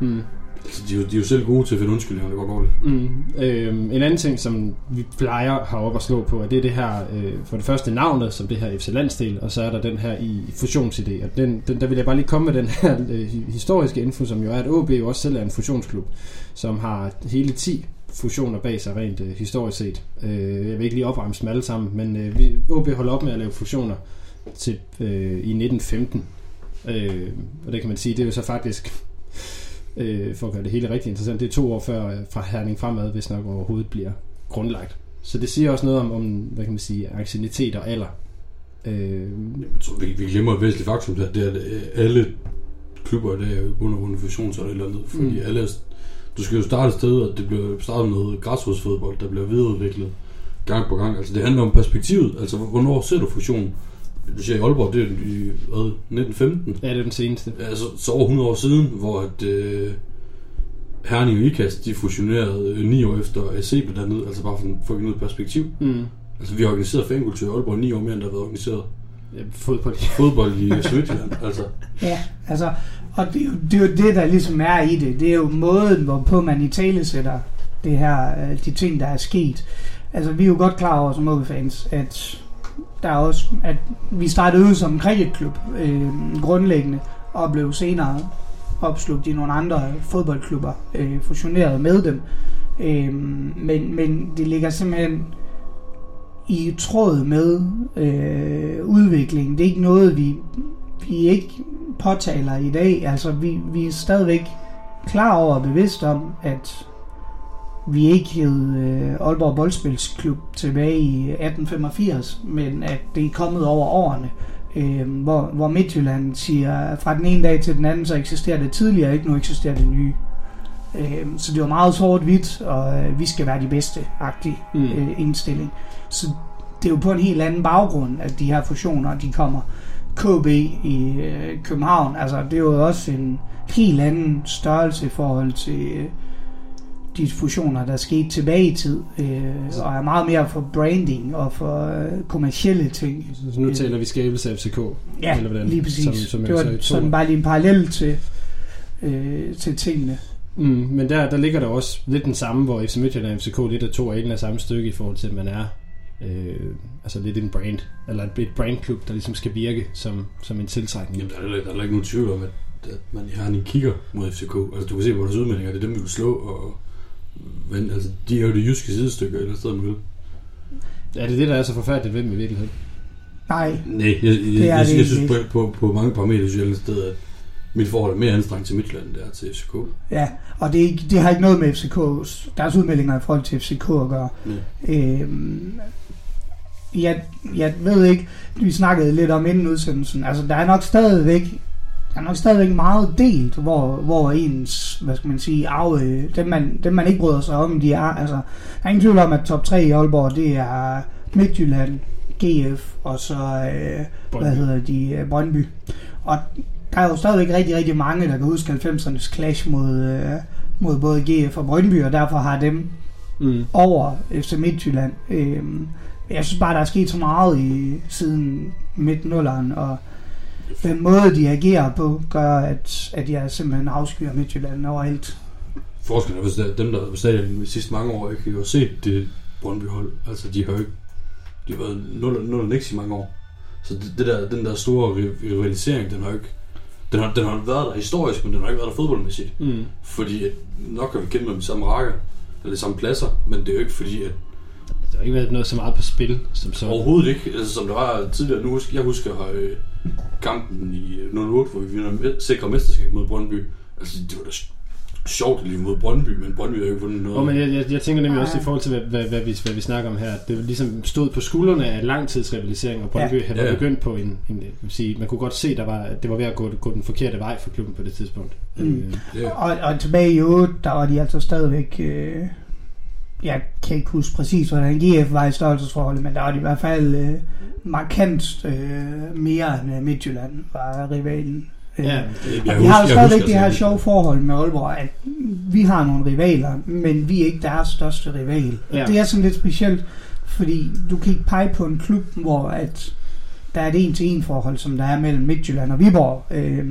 mm. altså, de, er jo, de er jo selv gode til at finde undskyldninger, det går dårligt. Mm. Øhm, en anden ting, som vi plejer heroppe at slå på, er det er det her, øh, for det første navnet, som det her FC Landsdel, og så er der den her i fusionsidé. Og den, den, der vil jeg bare lige komme med den her øh, historiske info, som jo er, at AB jo også selv er en fusionsklub, som har hele 10 fusioner bag sig rent øh, historisk set. Øh, jeg vil ikke lige opremse dem alle sammen, men øh, vi, AB holder op med at lave fusioner til, øh, i 1915. Øh, og det kan man sige, det er jo så faktisk øh, for at gøre det hele rigtig interessant. Det er to år før øh, fra Herning fremad, hvis nok overhovedet bliver grundlagt. Så det siger også noget om, om hvad kan man sige, aktivitet og alder. Øh, Jeg tror, vi, vi glemmer et væsentligt faktum, det er, det er, at øh, alle klubber i dag er er det et eller andet. Fordi Mm. alle, du skal jo starte et sted, og det bliver startet med noget græsrodsfodbold, der bliver videreudviklet gang på gang. Altså det handler om perspektivet. Altså hvornår ser du fusionen? Du siger i Aalborg, det er i hvad, 1915. ja, det er den seneste. Altså, så over 100 år siden, hvor at, øh, Herning og Ikast, de fusionerede øh, 9 år efter AC blev dannet, altså bare for, for at give noget perspektiv. Mm. Altså, vi har organiseret fankultur i Aalborg 9 år mere, end der har været organiseret Ja, fodbold. fodbold i Sønderjylland. altså, Ja, altså, og det er, jo, det er jo det, der ligesom er i det. Det er jo måden, hvorpå man i tale sætter det her, øh, de ting, der er sket. Altså, vi er jo godt klar over som OB-fans, at der er også, at vi startede ud som en cricketklub øh, grundlæggende, og blev senere opslugt i nogle andre fodboldklubber, øh, fusioneret med dem. Øh, men, men det ligger simpelthen i tråd med øh, udviklingen. Det er ikke noget, vi, vi ikke påtaler i dag. Altså, vi, vi er stadigvæk klar over og bevidst om, at vi ikke hed øh, Aalborg Boldspilsklub tilbage i 1885, men at det er kommet over årene, øh, hvor, hvor Midtjylland siger, fra den ene dag til den anden, så eksisterer det tidligere ikke, nu eksisterer det nye. Øh, så det var meget sort-hvidt, og øh, vi skal være de bedste-agtige Mm. øh, indstilling. Så det er jo på en helt anden baggrund, at de her fusioner, de kommer. KB i øh, København, altså det er jo også en helt anden størrelse i forhold til øh, de fusioner, der skete tilbage i tid, øh, og er meget mere for branding og for øh, kommercielle ting. Så nu taler vi skabelse af FCK. Ja, Eller hvordan? lige præcis. Som- som det var to- sådan bare lige en parallel til, øh, til tingene. Mm, men der, der ligger der også lidt den samme, hvor FC Midtjylland og FCK lidt er to af af samme stykke i forhold til, at man er øh, altså lidt en brand, eller et, et brandklub, der ligesom skal virke som, som en tiltrækning. Jamen, der er, der er ikke nogen tvivl om, at, at man i Herning kigger mod FCK. Altså, du kan se på deres udmeldinger, det er dem, vi vil slå, og men, altså, de er jo det jyske sidestykke, eller sted, man vil. Er det det, der er så forfærdeligt ved dem i virkeligheden? Nej, Nej, jeg, jeg, jeg, Det er jeg, jeg, synes ikke. på, på, på mange parametre, synes jeg et sted, at mit forhold er mere anstrengt til Midtjylland, end det er til FCK. ja. Og det, er ikke, det har ikke noget med FCK's, deres udmeldinger i forhold til FCK at gøre. Nej. Øhm, jeg, jeg ved ikke, vi snakkede lidt om inden udsendelsen, altså der er nok stadigvæk er nok stadigvæk meget delt, hvor, hvor ens, hvad skal man sige, arve, dem man, dem man ikke bryder sig om, de er, altså, der er ingen tvivl om, at top 3 i Aalborg, det er Midtjylland, GF, og så, øh, hvad hedder de, øh, Brøndby. Og der er jo stadigvæk rigtig, rigtig mange, der kan huske 90'ernes clash mod, øh, mod både GF og Brøndby, og derfor har dem Mm. over FC Midtjylland. Øhm, jeg synes bare, der er sket så meget i, siden midt nulleren, og den måde, de agerer på, gør, at, at jeg simpelthen afskyer Midtjylland overalt. Forskellen er, hvis der, dem, der har stadion de sidste mange år, ikke har jo set det Brøndby-hold. Altså, de har jo ikke... De har været 0 0 og niks i mange år. Så det, det der, den der store ri- rivalisering, den har jo ikke... Den har, den har været der historisk, men den har ikke været der fodboldmæssigt. Mm. Fordi at, nok har vi kendt dem i samme række, eller i samme pladser, men det er jo ikke fordi, at Der har ikke været noget så meget på spil, som så. overhovedet ikke, altså som der var tidligere, nu husker, jeg husker øh, kampen i øh, 08, hvor vi vinder med, sikre mesterskab mod Brøndby. Altså, det var da sjovt lige mod Brøndby, men Brøndby har jo ikke vundet noget. Oh, men jeg, jeg, jeg tænker nemlig også i forhold til, hvad, hvad, hvad, vi, hvad vi snakker om her. Det ligesom stod på skuldrene af langtidsrivalisering, og Brøndby ja. Var ja. begyndt på en, en vil sige, man kunne godt se, der var, at det var ved at gå, gå den forkerte vej for klubben på det tidspunkt. Mm. Øh, Ja. Og, og tilbage i 8, der var de altså stadigvæk... Øh, jeg kan ikke huske præcis, hvordan GF var i størrelsesforholdet, men der var de i hvert fald øh, markant øh, mere end øh, Midtjylland var rivalen. Øh, ja, Jeg vi har jo husker- stadigvæk husker det her sjove forhold med Aalborg, at vi har nogle rivaler, men vi er ikke deres største rival. Ja. Det er sådan lidt specielt, fordi du kan ikke pege på en klub, hvor at der er et en-til-en forhold, som der er mellem Midtjylland og Viborg, øh,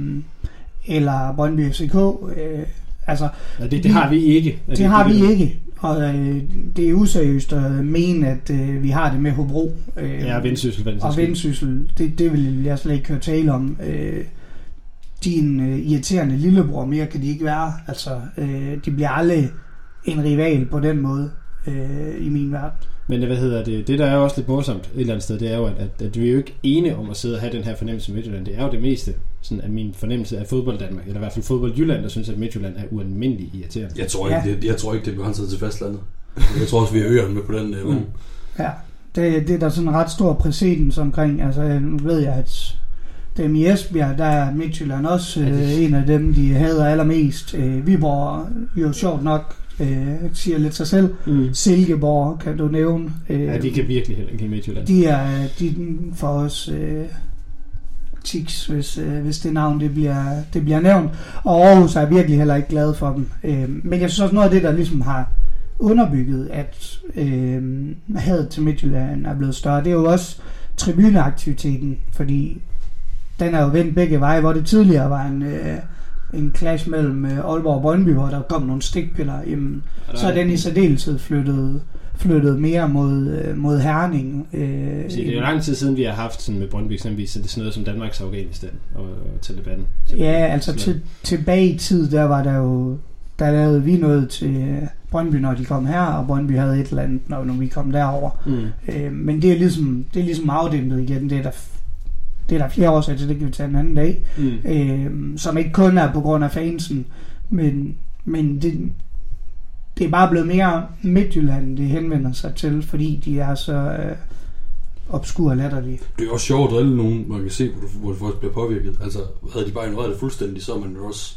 eller Brøndby FCK. Øh, altså, ja, det, det har vi ikke. Er det har vi ikke. Og øh, det er useriøst at mene, at øh, vi har det med Hobro. Øh, Ja, vendsyssel, og vendsyssel, det, det vil jeg slet ikke høre tale om. Øh, din øh, irriterende lillebror, mere kan de ikke være. Altså, øh, de bliver aldrig en rival på den måde øh, i min verden. Men hvad hedder det? Det, der er også lidt morsomt et eller andet sted, det er jo, at, at, at vi er jo ikke ene om at sidde og have den her fornemmelse af Midtjylland. Det er jo det meste, sådan at min fornemmelse af fodbold Danmark, eller i hvert fald fodbold Jylland, der synes, at Midtjylland er ualmindelig irriterende. Jeg tror, ikke, Ja. det, jeg tror ikke, det er begrænset til fastlandet. Jeg tror også, vi er øerne med på den øh, vogn. Ja, det, det er der sådan en ret stor præcedens omkring. Altså, nu ved jeg, at dem i Esbjerg, der er Midtjylland også Ja, det- øh, en af dem, de hader allermest. Øh, Viborg, jo sjovt nok, øh, siger lidt sig selv. Mm. Silkeborg, kan du nævne. Øh, Ja, de kan virkelig heller ikke lide Midtjylland. De er de for os øh, tiks, hvis, øh, hvis det navn det bliver, det bliver nævnt. Og Aarhus er jeg virkelig heller ikke glad for dem. Øh, men jeg synes også noget af det, der ligesom har underbygget, at øh, hadet til Midtjylland er blevet større, det er jo også tribuneaktiviteten, fordi den er jo vendt begge veje, hvor det tidligere var en, øh, en clash mellem øh, Aalborg og Brøndby, hvor der kom nogle stikpiller. Jamen, så er den i særdeleshed flyttet, flyttet mere mod, øh, mod Herning. Øh, Så det er jo lang tid siden, vi har haft sådan med Brøndby eksempelvis, så det er sådan noget som Danmarks Afghanistan og, og Taliban. Ja, altså til, tilbage i tid, der var der jo, der lavede vi noget til øh, Brøndby, når de kom her, og Brøndby havde et eller andet, når, når vi kom derover. Mm. Øh, men det er ligesom, det er ligesom afdæmpet igen, det er der, det er der flere årsager til, det kan vi tage en anden dag, Mm. øh, som ikke kun er på grund af fansen, men, men det, det er bare blevet mere Midtjylland, det henvender sig til, fordi de er så øh, obskure og latterlige. Det er også sjovt at drille nogen, man kan se, hvor, du, hvor folk bliver påvirket. Altså, havde de bare ignoreret det fuldstændig, så er man jo også...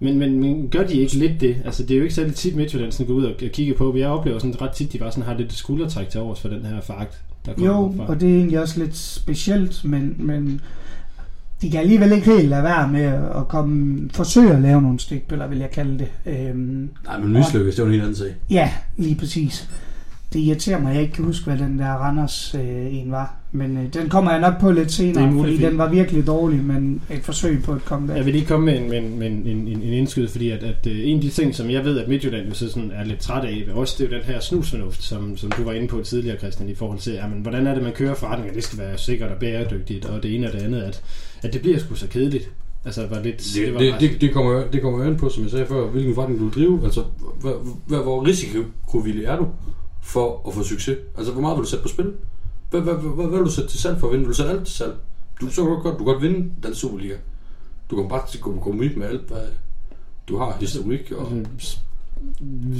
Men, men, men gør de ikke lidt det? Altså, det er jo ikke særlig tit Midtjylland sådan går ud og, og kigger på. Jeg oplever sådan ret tit, de bare sådan har lidt skuldertræk til overs for den her fakt, der kommer Jo, fra. og det er egentlig også lidt specielt, men, men de kan alligevel ikke helt lade være med at komme, forsøge at lave nogle stikpiller, vil jeg kalde det. Øhm, Nej, men mislykkes, det er jo en helt anden sag. ja, lige præcis. det irriterer mig, at jeg ikke kan huske, hvad den der Randers øh, en var. Men øh, den kommer jeg nok på lidt Det senere, er fordi den var virkelig dårlig, men et forsøg på et comeback. Jeg vil lige komme med en, med en, med en, en, en indskyde, fordi at, at øh, en af de ting, som jeg ved, at Midtjylland jo så sådan er lidt træt af, også det er jo den her snusfornuft, som, som du var inde på tidligere, Christian, i forhold til, jamen, hvordan er det, man kører forretninger, det skal være sikkert og bæredygtigt, og det ene og det andet, at, at det bliver sgu så kedeligt. Altså, var lidt, Det, var det, det, det, kommer, det kommer an på, som jeg sagde før, hvilken forretning du drive. Altså, hvor, hvor, hvor risikovillig er du for at få succes? Altså, hvor meget vil du sætte på spil? Hvad, hvad, hvad, hvad vil du sætte til salg for at vinde? Vil du sætte alt til salg? Du, så godt, du kan godt vinde den Superliga. Du kan bare til- gå kompromis med alt, hvad du har historik. Og Altså,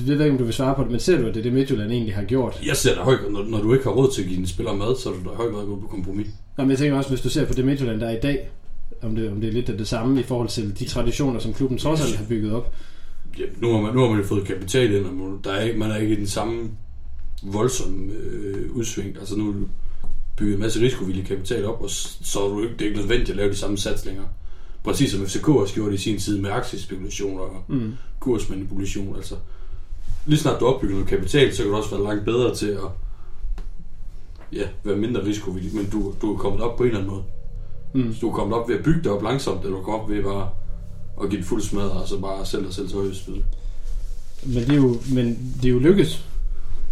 Jeg ved ikke, om du vil svare på det, men ser du, at det er det, Midtjylland egentlig har gjort? jeg ser dig højt, når, når du ikke har råd til at give dine spillere mad, så er du da højt meget gået på kompromis. Nå, men jeg tænker også, hvis du ser på det Midtjylland, der er i dag, om det, om det er lidt af det samme i forhold til de traditioner, som klubben trods alt har bygget op. Ja, nu, har man, nu har man jo fået kapital ind, og der er, ikke- man er ikke i den samme voldsomme øh, udsving. Altså nu bygget en masse risikovillig kapital op, og så er du ikke, det er ikke nødvendigt at lave de samme satsninger. Præcis som FCK også gjorde det i sin tid med aktiespekulationer og Mm. kursmanipulation. Altså, lige snart du opbygger noget kapital, så kan du også være langt bedre til at ja, være mindre risikovillig, men du, du er kommet op på en eller anden måde. Mm. Så du er kommet op ved at bygge det op langsomt, eller du er kommet op ved bare at give det fuld smadre, og så bare sælge dig selv til spil. Men det er jo, men det er jo lykkes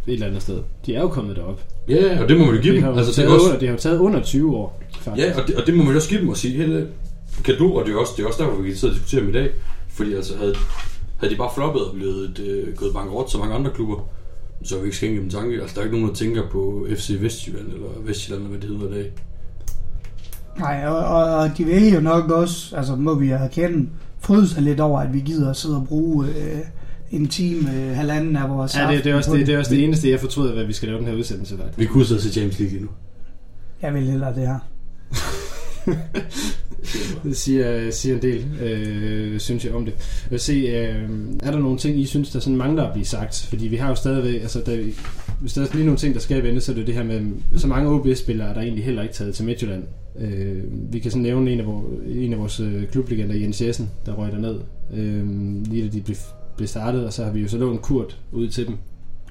et eller andet sted. De er jo kommet derop. Ja, og det må man jo give det dem. har jo Altså, det, er også, under, det har jo taget under 20 år, faktisk. ja, og det, og det må man jo også give dem og sige, hey, kan du, og det er også, det er også derfor, vi kan sidde og diskutere dem i dag, fordi altså, havde, havde de bare floppet og blevet øh, gået bankerot som mange andre klubber, så har vi ikke skænket dem tanke. Altså, der er ikke nogen, der tænker på FC Vestjylland, eller Vestjylland, eller hvad det hedder i dag. Nej, og, og, og de vil jo nok også, altså må vi erkende, fryde sig lidt over, at vi gider at sidde og bruge øh, en time, øh, halvanden af vores Ja, det, det, er også det, på det er også det eneste, jeg fortryder, hvad vi skal lave den her udsendelse. Faktisk. Vi kunne sidde og se James League endnu. Jeg vil hellere det her. Det siger, siger en del, øh, synes jeg om det. Jeg vil se, øh, er der nogle ting, I synes, der sådan mangler at blive sagt? Fordi vi har jo stadigvæk, altså der, hvis der er lige nogle ting, der skal vende, så er det det her med, så mange OB-spillere er der egentlig heller ikke taget til Midtjylland. Øh, vi kan sådan nævne en af, vores, en af vores øh, klublegender, Jens Jessen, der røg derned, øh, lige da de blev, blev startet, og så har vi jo så lånt Kurt ud til dem.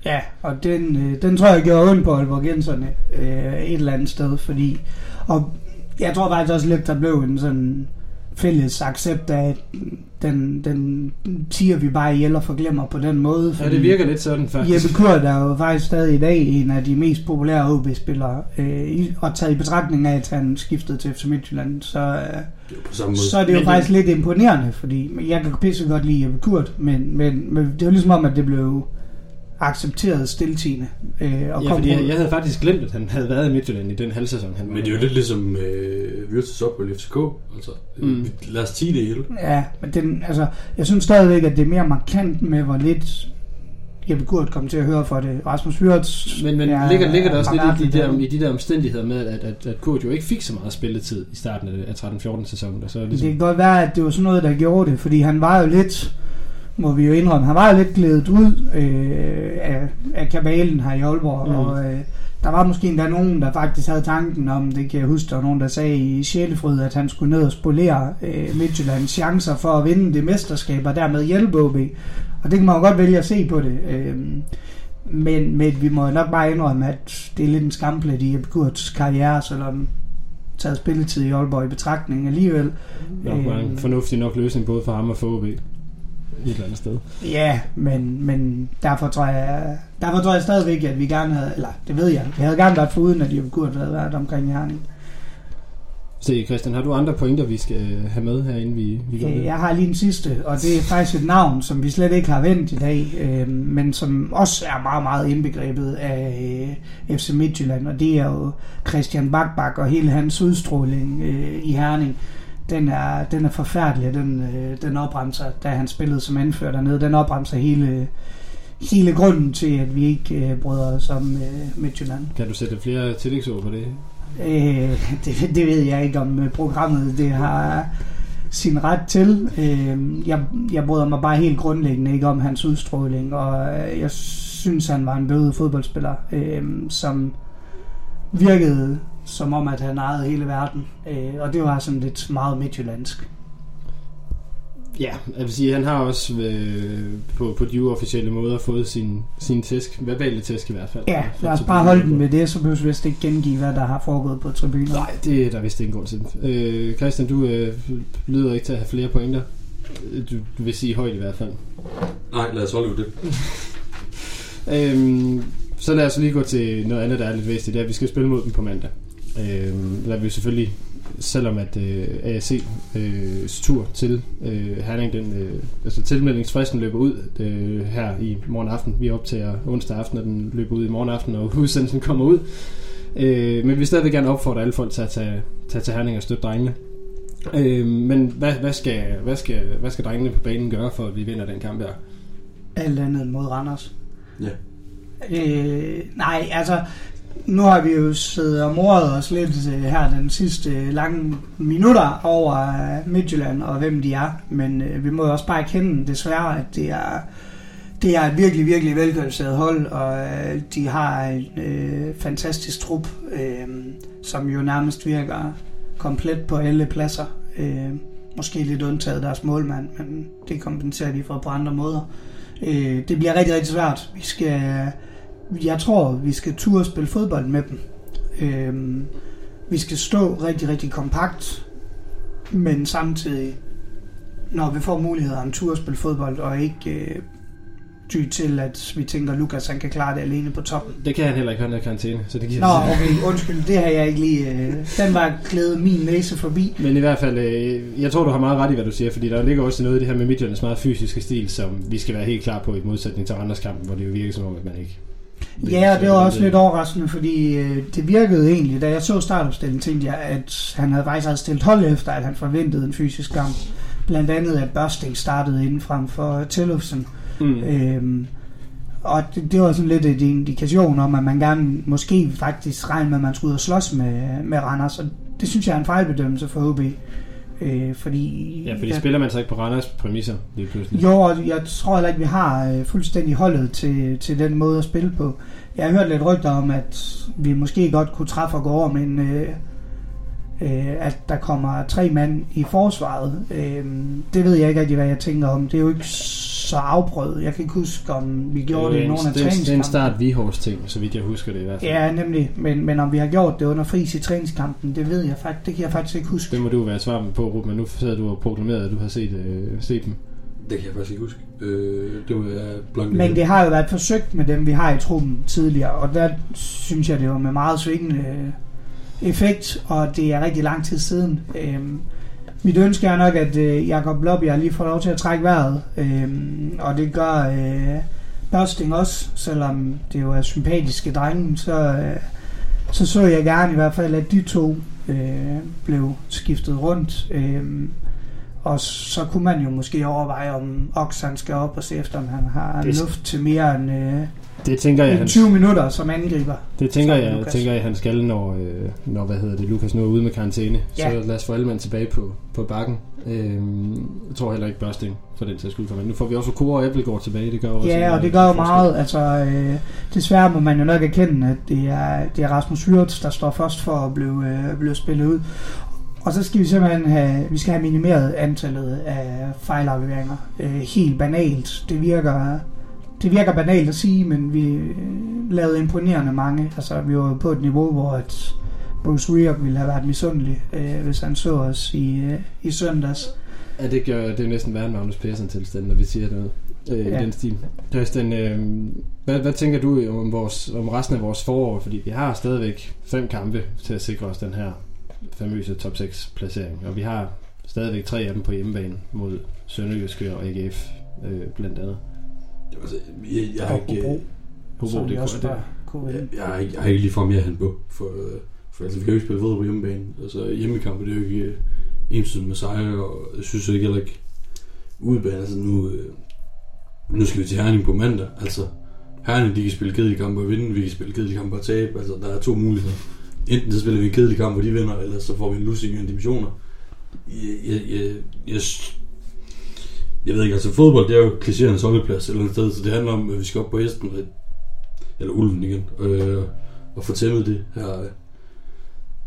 Ja, og den, øh, den tror jeg gjorde ondt på Aalborgenserne øh, et eller andet sted, fordi... Og jeg tror faktisk også lidt, der blev en sådan fælles accept af, at den, den tiger vi bare ihjel og forglemmer på den måde. Ja, det virker lidt sådan faktisk. Jeppe Kurt er jo faktisk stadig i dag en af de mest populære OB-spillere, øh, og taget i betragtning af, at han skiftede til FC Midtjylland, så, øh, Det er jo på samme måde. så er det jo Men det- faktisk lidt imponerende, fordi jeg kan pisse godt lide Jeppe Kurt, men, men, men det er jo ligesom om, at det blev accepteret stiltigende. Øh, og Ja, kom fordi på- jeg, jeg havde faktisk glemt, at han havde været i Midtjylland i den halvsæson. Han Men det er jo lidt ligesom øh, Virtus ophold i FCK. Altså, Mm. mm. lad os tige det hele. Ja, men den, altså, jeg synes stadigvæk, at det er mere markant med, hvor lidt Jeppe Kurt kom til at høre for det. Rasmus Wirtz... Men, men ja, ligger, ligger der også lidt i de, der, i de der omstændigheder med, at, at, at Kurt jo ikke fik så meget spilletid i starten af, af 13-14 sæsonen. Og så Det ligesom, kan godt være, at det var sådan noget, der gjorde det, fordi han var jo lidt, må vi jo indrømme, han var jo lidt glædet ud øh, af, af kabalen her i Aalborg, Mm. og øh, der var måske endda nogen, der faktisk havde tanken om, det kan jeg huske, der var nogen, der sagde i Sjælefryd, at han skulle ned og spolere øh, Midtjyllands chancer for at vinde det mesterskab, og dermed hjælpe OB. Og det kan man jo godt vælge at se på det. Øh, men, men vi må nok bare indrømme, at det er lidt en skamplet i Jeppe Kurts karriere, selvom taget spilletid i Aalborg i betragtning alligevel. nok var en øh, fornuftig nok løsning både for ham og for OB. Et eller andet sted. Ja, men, men derfor tror jeg, derfor tror jeg stadigvæk, at vi gerne havde, eller det ved jeg, vi havde gerne været foruden, at Jeppe Kurt havde været omkring Herning. Se, Christian, har du andre pointer, vi skal have med herinde, vi, vi går med? Jeg har lige en sidste, og det er faktisk et navn, som vi slet ikke har vendt i dag, øh, men som også er meget, meget indbegrebet af øh, FC Midtjylland, og det er jo Christian Bakbak og hele hans udstråling øh, i Herning. Den er, den er forfærdelig, den, øh, den opremser, da han spillede som anfører dernede, den opremser hele, hele grunden til, at vi ikke øh, bryder os om øh, Midtjylland. Kan du sætte flere tillægsord på det? Øh, det, det ved jeg ikke om øh, programmet det har sin ret til. Øh, jeg, jeg bryder mig bare helt grundlæggende ikke om hans udstråling, og øh, jeg synes, han var en bøde fodboldspiller, øh, som virkede som om, at han ejede hele verden. Øh, og det var sådan lidt meget midtjyllandsk. Ja, jeg vil sige, han har også øh, på, på de uofficielle måder fået sin, sin tæsk, verbale tæsk i hvert fald. Ja, lad os bare holde den med det, så behøver vi vist ikke gengive, hvad der har foregået på tribunen. Nej, det er der vist ingen grund til. Øh, Christian, du øh, lyder ikke til at have flere pointer. Du, du vil sige højt i hvert fald. Nej, lad os holde det. Øhm, så lad os lige gå til noget andet, der er lidt væsentligt. Det er, at vi skal spille mod dem på mandag. Øhm, der vil vi selvfølgelig, selvom at øh, AAC øh, tur til øh, Herning, den, øh, altså tilmeldingsfristen løber ud øh, her i morgen aften. Vi optager onsdag aften, og den løber ud i morgen aften, og udsendelsen kommer ud. Øh, men vi vil stadigvæk gerne opfordre alle folk til at tage, tage til Herning og støtte drengene. Øh, men hvad, hvad, skal, hvad, skal, hvad skal drengene på banen gøre, for at vi vinder den kamp her? Alt andet end mod Randers. Ja. Øh, nej, altså, nu har vi jo siddet og mordet os lidt øh, her den sidste øh, lange minutter over øh, Midtjylland og hvem de er. Men øh, vi må jo også bare erkende desværre, at det er, det er et virkelig, virkelig velkvalificeret hold, og øh, de har en øh, fantastisk trup, øh, som jo nærmest virker komplet på alle pladser. Øh, måske lidt undtaget deres målmand, men det kompenserer de for på andre måder. Øh, det bliver rigtig, rigtig svært. Vi skal, jeg tror, vi skal turde spille fodbold med dem. Øh, vi skal stå rigtig, rigtig kompakt, men samtidig, når vi får muligheder, turde spille fodbold, og ikke øh, ty til, at vi tænker, at Lukas han kan klare det alene på toppen. Det kan han heller ikke, han er i karantæne, så det giver Nå, okay, undskyld, det har jeg ikke lige... Øh, den var glædet min næse forbi. Men i hvert fald, øh, jeg tror, du har meget ret i, hvad du siger, fordi der ligger også noget i det her med Midtjyllands meget fysiske stil, som vi skal være helt klar på i modsætning til Randers kampen, hvor det jo virker som om, at man ikke... Ja, og det var også lidt overraskende, fordi øh, det virkede egentlig, da jeg så startopstillingen, tænkte jeg, at han havde faktisk havde stillet hold efter, at han forventede en fysisk kamp. Blandt andet, at Børsting startede inden frem for Tillufsen. Mm. Øhm, og det, det var sådan lidt et indikation om, at man gerne måske faktisk regnede med, at man skulle ud og slås med, med Randers. Og det synes jeg er en fejlbedømmelse for HB. Øh, fordi, Ja, fordi spiller man så ikke på Randers præmisser lige pludselig. Jo, og jeg tror heller ikke, vi har øh, fuldstændig holdet til, til den måde at spille på. Jeg har hørt lidt rygter om, at vi måske godt kunne træffe og gå over, men øh, øh, at der kommer tre mand i forsvaret. Øh, det ved jeg ikke rigtig, hvad jeg tænker om. Det er jo ikke så afprøvet. Jeg kan ikke huske, om vi gjorde det i en, nogle af det, er- det er en træningskampene. start Vihors ting, så vidt jeg husker det i hvert fald. Ja, nemlig. Men, men om vi har gjort det under fris i træningskampen, det ved jeg faktisk, det kan jeg faktisk ikke huske. Det må du være svar på, Ruben, men nu sidder du og proklameret, at du har set, øh, set dem. Det kan jeg faktisk ikke huske. Øh, det var jeg blank. Men det har jo været forsøgt med dem, vi har i truppen tidligere, og der synes jeg, det var med meget svingende øh, effekt, og det er rigtig lang tid siden. Øhm, mit ønske er nok, at øh, Jakob Lobby lige får lov til at trække vejret, øhm, og det gør øh, Børsting også, selvom det jo er sympatiske drenge, så, øh, så så jeg gerne i hvert fald, at de to øh, blev skiftet rundt. Øh, og så kunne man jo måske overveje, om Ox han skal op og se efter, om han har Det- luft til mere end, øh, Det tænker jeg, end han, 20 minutter som angriber. det tænker jeg, Lukas. tænker jeg, han skal, når, øh, når hvad hedder det, Lukas nu er ude med karantæne. Ja. Så lad os få alle mand tilbage på, på bakken. Øhm, jeg tror heller ikke Børsting for den sags skyld. for, Men nu får vi også Kåre og Appelgaard tilbage. Det gør også Ja, en, og det gør jo meget. Altså, øh, desværre må man jo nok erkende, at det er, det er Rasmus Hyrts, der står først for at blive, øh, blive spillet ud. Og så skal vi simpelthen have, vi skal have minimeret antallet af fejlafleveringer. Øh, helt banalt. Det virker, det virker banalt at sige, men vi øh, lavede imponerende mange. Altså, vi var på et niveau, hvor at Bruce Rioch ville have været misundelig, øh, hvis han så os i, øh, i søndags. Ja, det gør det er næsten værre end Magnus Persson tilstand, når vi siger noget øh. Ja. i den stil. Christian, øh, hvad, hvad tænker du om, vores, om resten af vores forår? Fordi vi har stadigvæk fem kampe til at sikre os den her famøse top 6 placering, og vi har stadigvæk tre af dem på hjemmebane mod Sønderjyske og AGF øh, blandt andet. Altså, jeg, jeg, har ikke, øh, Hobro, som det, også bare kunne jeg, vinde. jeg, har ikke, jeg har ikke lige for mere hand på. For, øh, for altså, vi kan jo ikke spille fodbold på hjemmebane. Altså, hjemmekampe, det er jo ikke øh, ensiden med sejre, og jeg synes ikke heller ikke udebane. Altså, nu, nu skal vi til Herning på mandag. Altså, Herning, de kan spille kedelige kampe og vinde, vi kan spille kedelige kampe og tabe. Altså, der er to muligheder. Enten så spiller vi en kedelig kamp, hvor de vinder, eller så får vi en losing i en divisioner. Jeg, jeg, jeg, jeg, jeg ved ikke, altså fodbold, det er jo klichéernes holdeplads et eller andet sted, så det handler om, at vi skal op på hesten, eller ulven igen, øh, og få tæmmet det her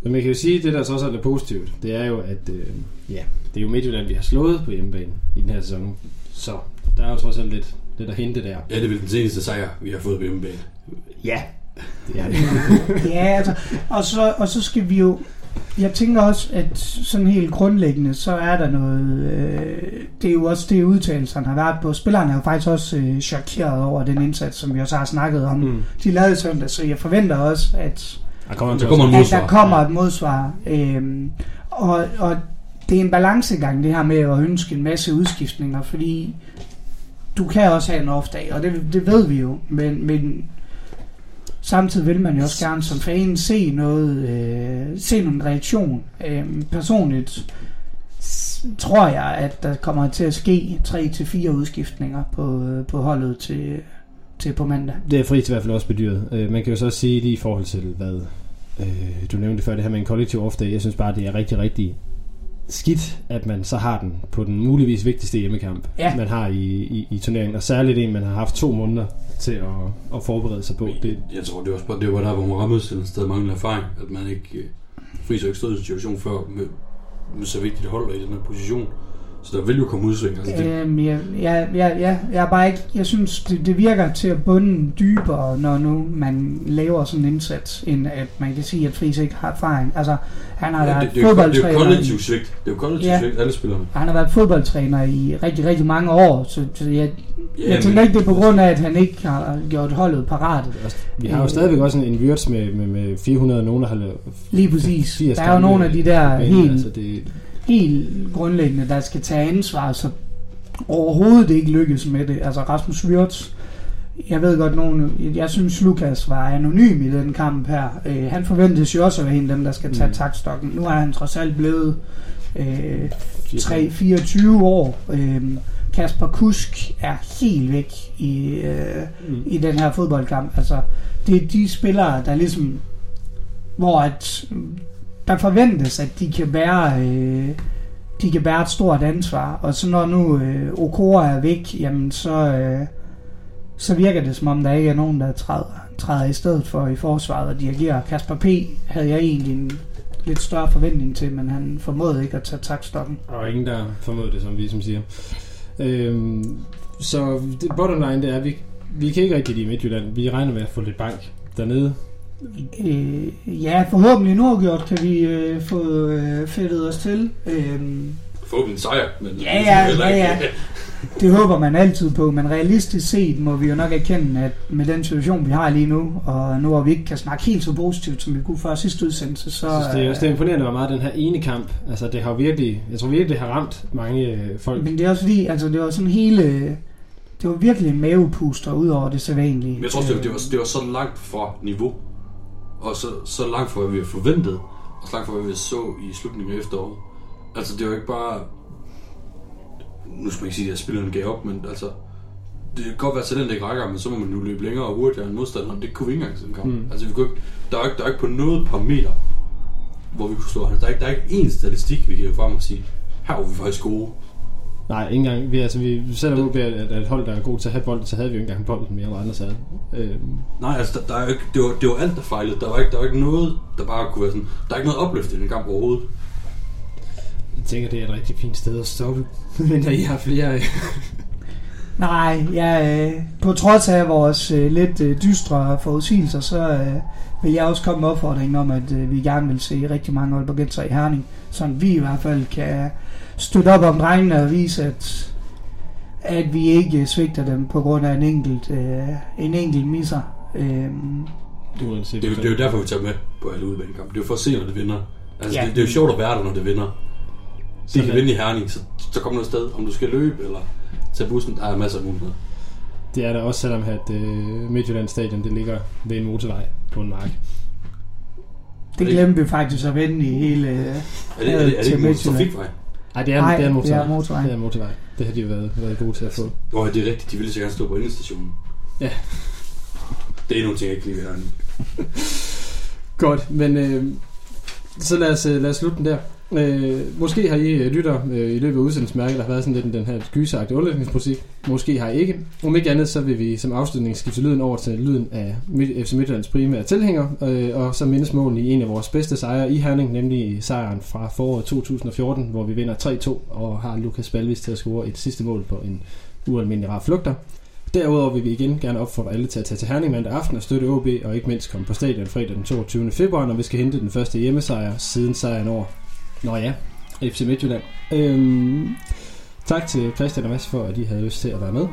Men man kan jo sige, at det der så også er positivt, det er jo, at øh, ja, det er jo Midtjylland, vi har slået på hjemmebane i den her sæson. Så der er jo trods alt lidt, lidt at hente der. Ja, det er vel den seneste sejr, vi har fået på hjemmebane. Ja, det er det. ja, altså, og så, og så skal vi jo... Jeg tænker også, at sådan helt grundlæggende, så er der noget... Øh, det er jo også det, udtalelserne har været på. Spillerne er jo faktisk også øh, chokeret over den indsats, som vi også har snakket om. Mm. De lavede søndag, så jeg forventer også, at Der kommer, Der kommer at der kommer et modsvar. Øhm, og, og det er en balancegang, det her med at ønske en masse udskiftninger, fordi du kan også have en off-dag, og det, det ved vi jo, men, men samtidig vil man jo også gerne som fan se noget, øh, se nogle reaktion. Øhm, personligt tror jeg, at der kommer til at ske 3-4 udskiftninger på, øh, på holdet til, til på mandag. Det er Friis i hvert fald også bedyret. Øh, man kan jo så også sige lige i forhold til, hvad øh, du nævnte før, det her med en kollektiv off Jeg synes bare, det er rigtig, rigtig skidt, at man så har den på den muligvis vigtigste hjemmekamp, Ja. man har i, i, i turneringen. Og særligt en, man har haft to måneder til at, at forberede sig på. Det, Jeg tror, det var også bare det var der, hvor Mohammed selv stadig mangler erfaring, at man ikke... Øh, ikke stod i en situation før med, med så vigtigt hold og i den her position. Så der vil jo komme udsving. Altså, det, Øhm, ja, ja, ja, ja, jeg er bare ikke, jeg synes, det, det virker til at bunde dybere, når nu man laver sådan en indsats, end at man kan sige, at Friis ikke har erfaring. Altså, han har ja, været det, det, er jo, det er jo fodboldtræner, kollektivt svigt. Det er jo kollektivt Ja. svigt, alle spillerne. han har været fodboldtræner i rigtig, rigtig mange år, så, så jeg, Ja, jeg tænker ikke, det er på grund af, at han ikke har gjort holdet parat. vi har jo Øh. stadigvæk også en, en Wirtz med, med, med 400 og nogen, der har lavet Lige præcis. 80 Der er jo nogle af de der helt, Altså, det, helt grundlæggende, der skal tage ansvar, så overhovedet ikke lykkes med det. Altså Rasmus Wirtz, jeg ved godt nogen, jeg synes Lukas var anonym i den kamp her. Øh, han forventes jo også at være en af dem, der skal tage Mm. taktstokken. Nu er han trods alt blevet øh, 3-24 år. Øh, Kasper Kusk er helt væk i, øh, Mm. i den her fodboldkamp. Altså, det er de spillere, der ligesom, hvor at, der forventes, at de kan bære, øh, de kan bære et stort ansvar. Og så når nu øh, Okora er væk, jamen så, øh, så virker det som om, der ikke er nogen, der træder, træder i stedet for i forsvaret og dirigerer. Kasper P. havde jeg egentlig en lidt større forventning til, men han formåede ikke at tage takstokken. Og ingen, der formåede det, som vi som siger. Øhm, så det bottom line, det er, at vi, vi kan ikke rigtig lide Midtjylland. Vi regner med at få lidt bank dernede. Øh, ja, forhåbentlig nu gjort kan vi øh, få øh, fedtet os til. Øh, Forhåbentlig en sejr, men... Ja, ja, ja, ja. det håber man altid på, men realistisk set må vi jo nok erkende, at med den situation, vi har lige nu, og nu hvor vi ikke kan snakke helt så positivt, som vi kunne før sidste udsendelse, så... Jeg synes, det er også det er øh, imponerende, hvor meget den her ene kamp, altså det har virkelig, jeg tror virkelig, det har ramt mange øh, folk. men det er også fordi, altså det var sådan hele... Det var virkelig en mavepuster ud over det sædvanlige. Men jeg tror også, det var, det, var, det var så langt fra niveau, og så, så langt fra, hvad vi havde forventet, og så langt fra, hvad vi så i slutningen af efteråret. Altså, det var ikke bare... Nu skal man ikke sige, at spillerne gav op, men altså... Det kan godt være talent ikke rækker, men så må man nu løbe længere og hurtigere end modstanderen. Det kunne vi ikke engang sådan kamp. Mm. Mm. Altså, vi kunne ikke, der, er ikke, der er ikke på noget parameter, hvor vi kunne slå ham. Der er ikke, der er ikke én statistik, vi kan jo frem og sige, her var vi faktisk gode. Nej, ikke engang. Vi, altså, vi, selvom vi er at er et hold, der er god til at have bolden, så havde vi jo ikke engang bolden mere, end andre havde. Øhm, Nej, altså, der, der er jo ikke, det, var, det var alt, der fejlede. Der var, ikke, der var ikke noget, der bare kunne være sådan... Der er ikke noget opløft i den kamp overhovedet. jeg tænker, det er et rigtig fint sted at stoppe. Men der I har flere... Nej, ja, øh, på trods af vores øh, lidt øh, dystre forudsigelser, så øh, vil jeg også komme med opfordringen om, at øh, vi gerne vil se rigtig mange Aalborgenser i Herning, så vi i hvert fald kan støtte op om drengene og vise, at, at vi ikke svigter dem på grund af en enkelt, øh, en enkelt misser. Øh, Det er, jo, hvad. det er jo derfor, vi tager med på alle udbanekampe. Det er jo for at se, når det vinder. Altså, Ja. det, det, er jo sjovt at være der, når det vinder. De Sådan kan er- vinde i Herning, så, så kommer du afsted. Om du skal løbe eller tage bussen, der er masser af muligheder. Det er der også, selvom at øh, Midtjylland Stadion det ligger ved en motorvej på en mark. det glemte vi faktisk at vende i hele... Øh, Er det, er det, er det til ikke en Midtjylland. trafikvej? Nej, det er, Nej, det er en det er motorvej. motorvej. Det er motorvej. Det har de jo været, været gode til at få. Åh, det er rigtigt. De ville så gerne stå på endestationen. Ja. Det er nogle ting, jeg ikke lige vil have. Godt, men øh, så lad os, øh, lad os slutte den der. Øh, måske har I øh, lytter øh, i løbet af udsendelsen mærket, der har været sådan lidt den her gyseragtige underlægningsmusik. Måske har I ikke. Om ikke andet, så vil vi som afslutning skifte lyden over til lyden af FC Midtjyllands primære tilhænger, øh, og så mindes målen i en af vores bedste sejre i Herning, nemlig sejren fra foråret 2014, hvor vi vinder 3-2 og har Lukas Balvis til at score et sidste mål på en ualmindelig rar flugter. Derudover vil vi igen gerne opfordre alle til at tage til Herning mandag aften og støtte OB, og ikke mindst komme på stadion fredag den 22. februar, når vi skal hente den første hjemmesejr siden sejren over Nå ja, FC Midtjylland. Øhm, tak til Christian og Mads for, at de havde lyst til at være med.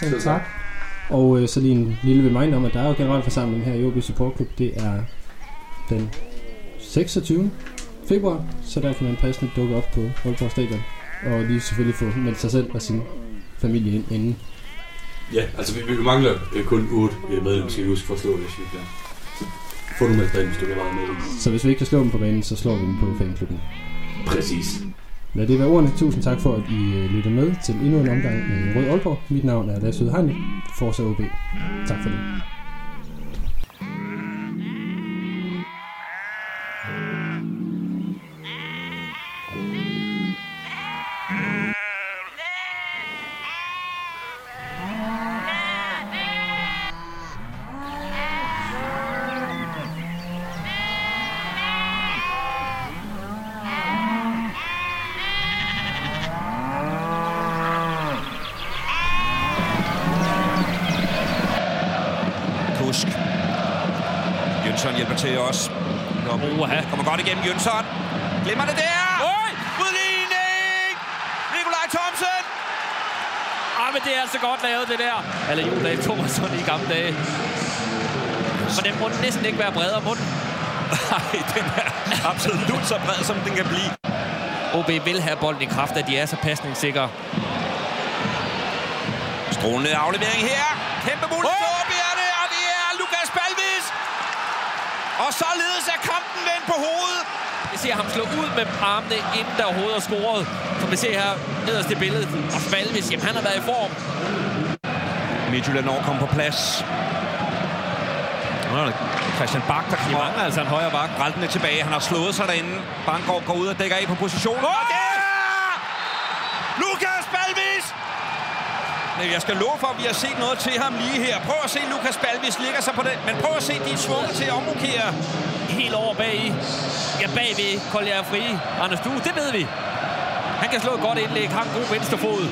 Selv tak. Og øh, så lige en lille reminder om, at der er jo generalforsamling her i OB Support Club. Det er den 26. februar, så der kan man passende dukke op på Aalborg Stadion. Og lige selvfølgelig få meldt sig selv og sin familie ind inden. Ja, altså vi, vi mangler øh, kun 8 øh, medlemmer, skal vi huske for at slå det, hvis vi kan. Få nu med dig, hvis du kan være med. Så hvis vi ikke kan slå dem på banen, så slår vi dem på fanklubben. Præcis. Lad det være ordene. Tusind tak for, at I øh, lytter med til endnu en omgang med Rød Aalborg. Mit navn er Lasse Udhegnet. Forza OB. Tak for det. Så bred, som den kan blive. OB vil have bolden i kraft, at de er så pasningssikre. Strålende aflevering her. Kæmpe mulighed for OB er det, og det er Lukas Balvis. Og således er kampen vendt på hovedet. Vi ser ham slå ud med armene, inden der overhovedet er scoret. Som vi ser her nederst i billedet. Og Falvis, jamen han har været i form. Midtjylland når kommer på plads. Er det Christian Bak, der De kommer mangler altså en højre bak. Raltene tilbage. Han har slået sig derinde. Banggaard går ud og dækker af på positionen. Og det er Lukas Balvis! Men jeg skal love for, at vi har set noget til ham lige her. Prøv at se, Lukas Balvis ligger sig på den. Men prøv at se, de er tvunget til at omrokere. Helt over bag i. Ja, bagved Kolja Fri. Anders Due, det ved vi. Han kan slå et godt indlæg, har en god venstre fod.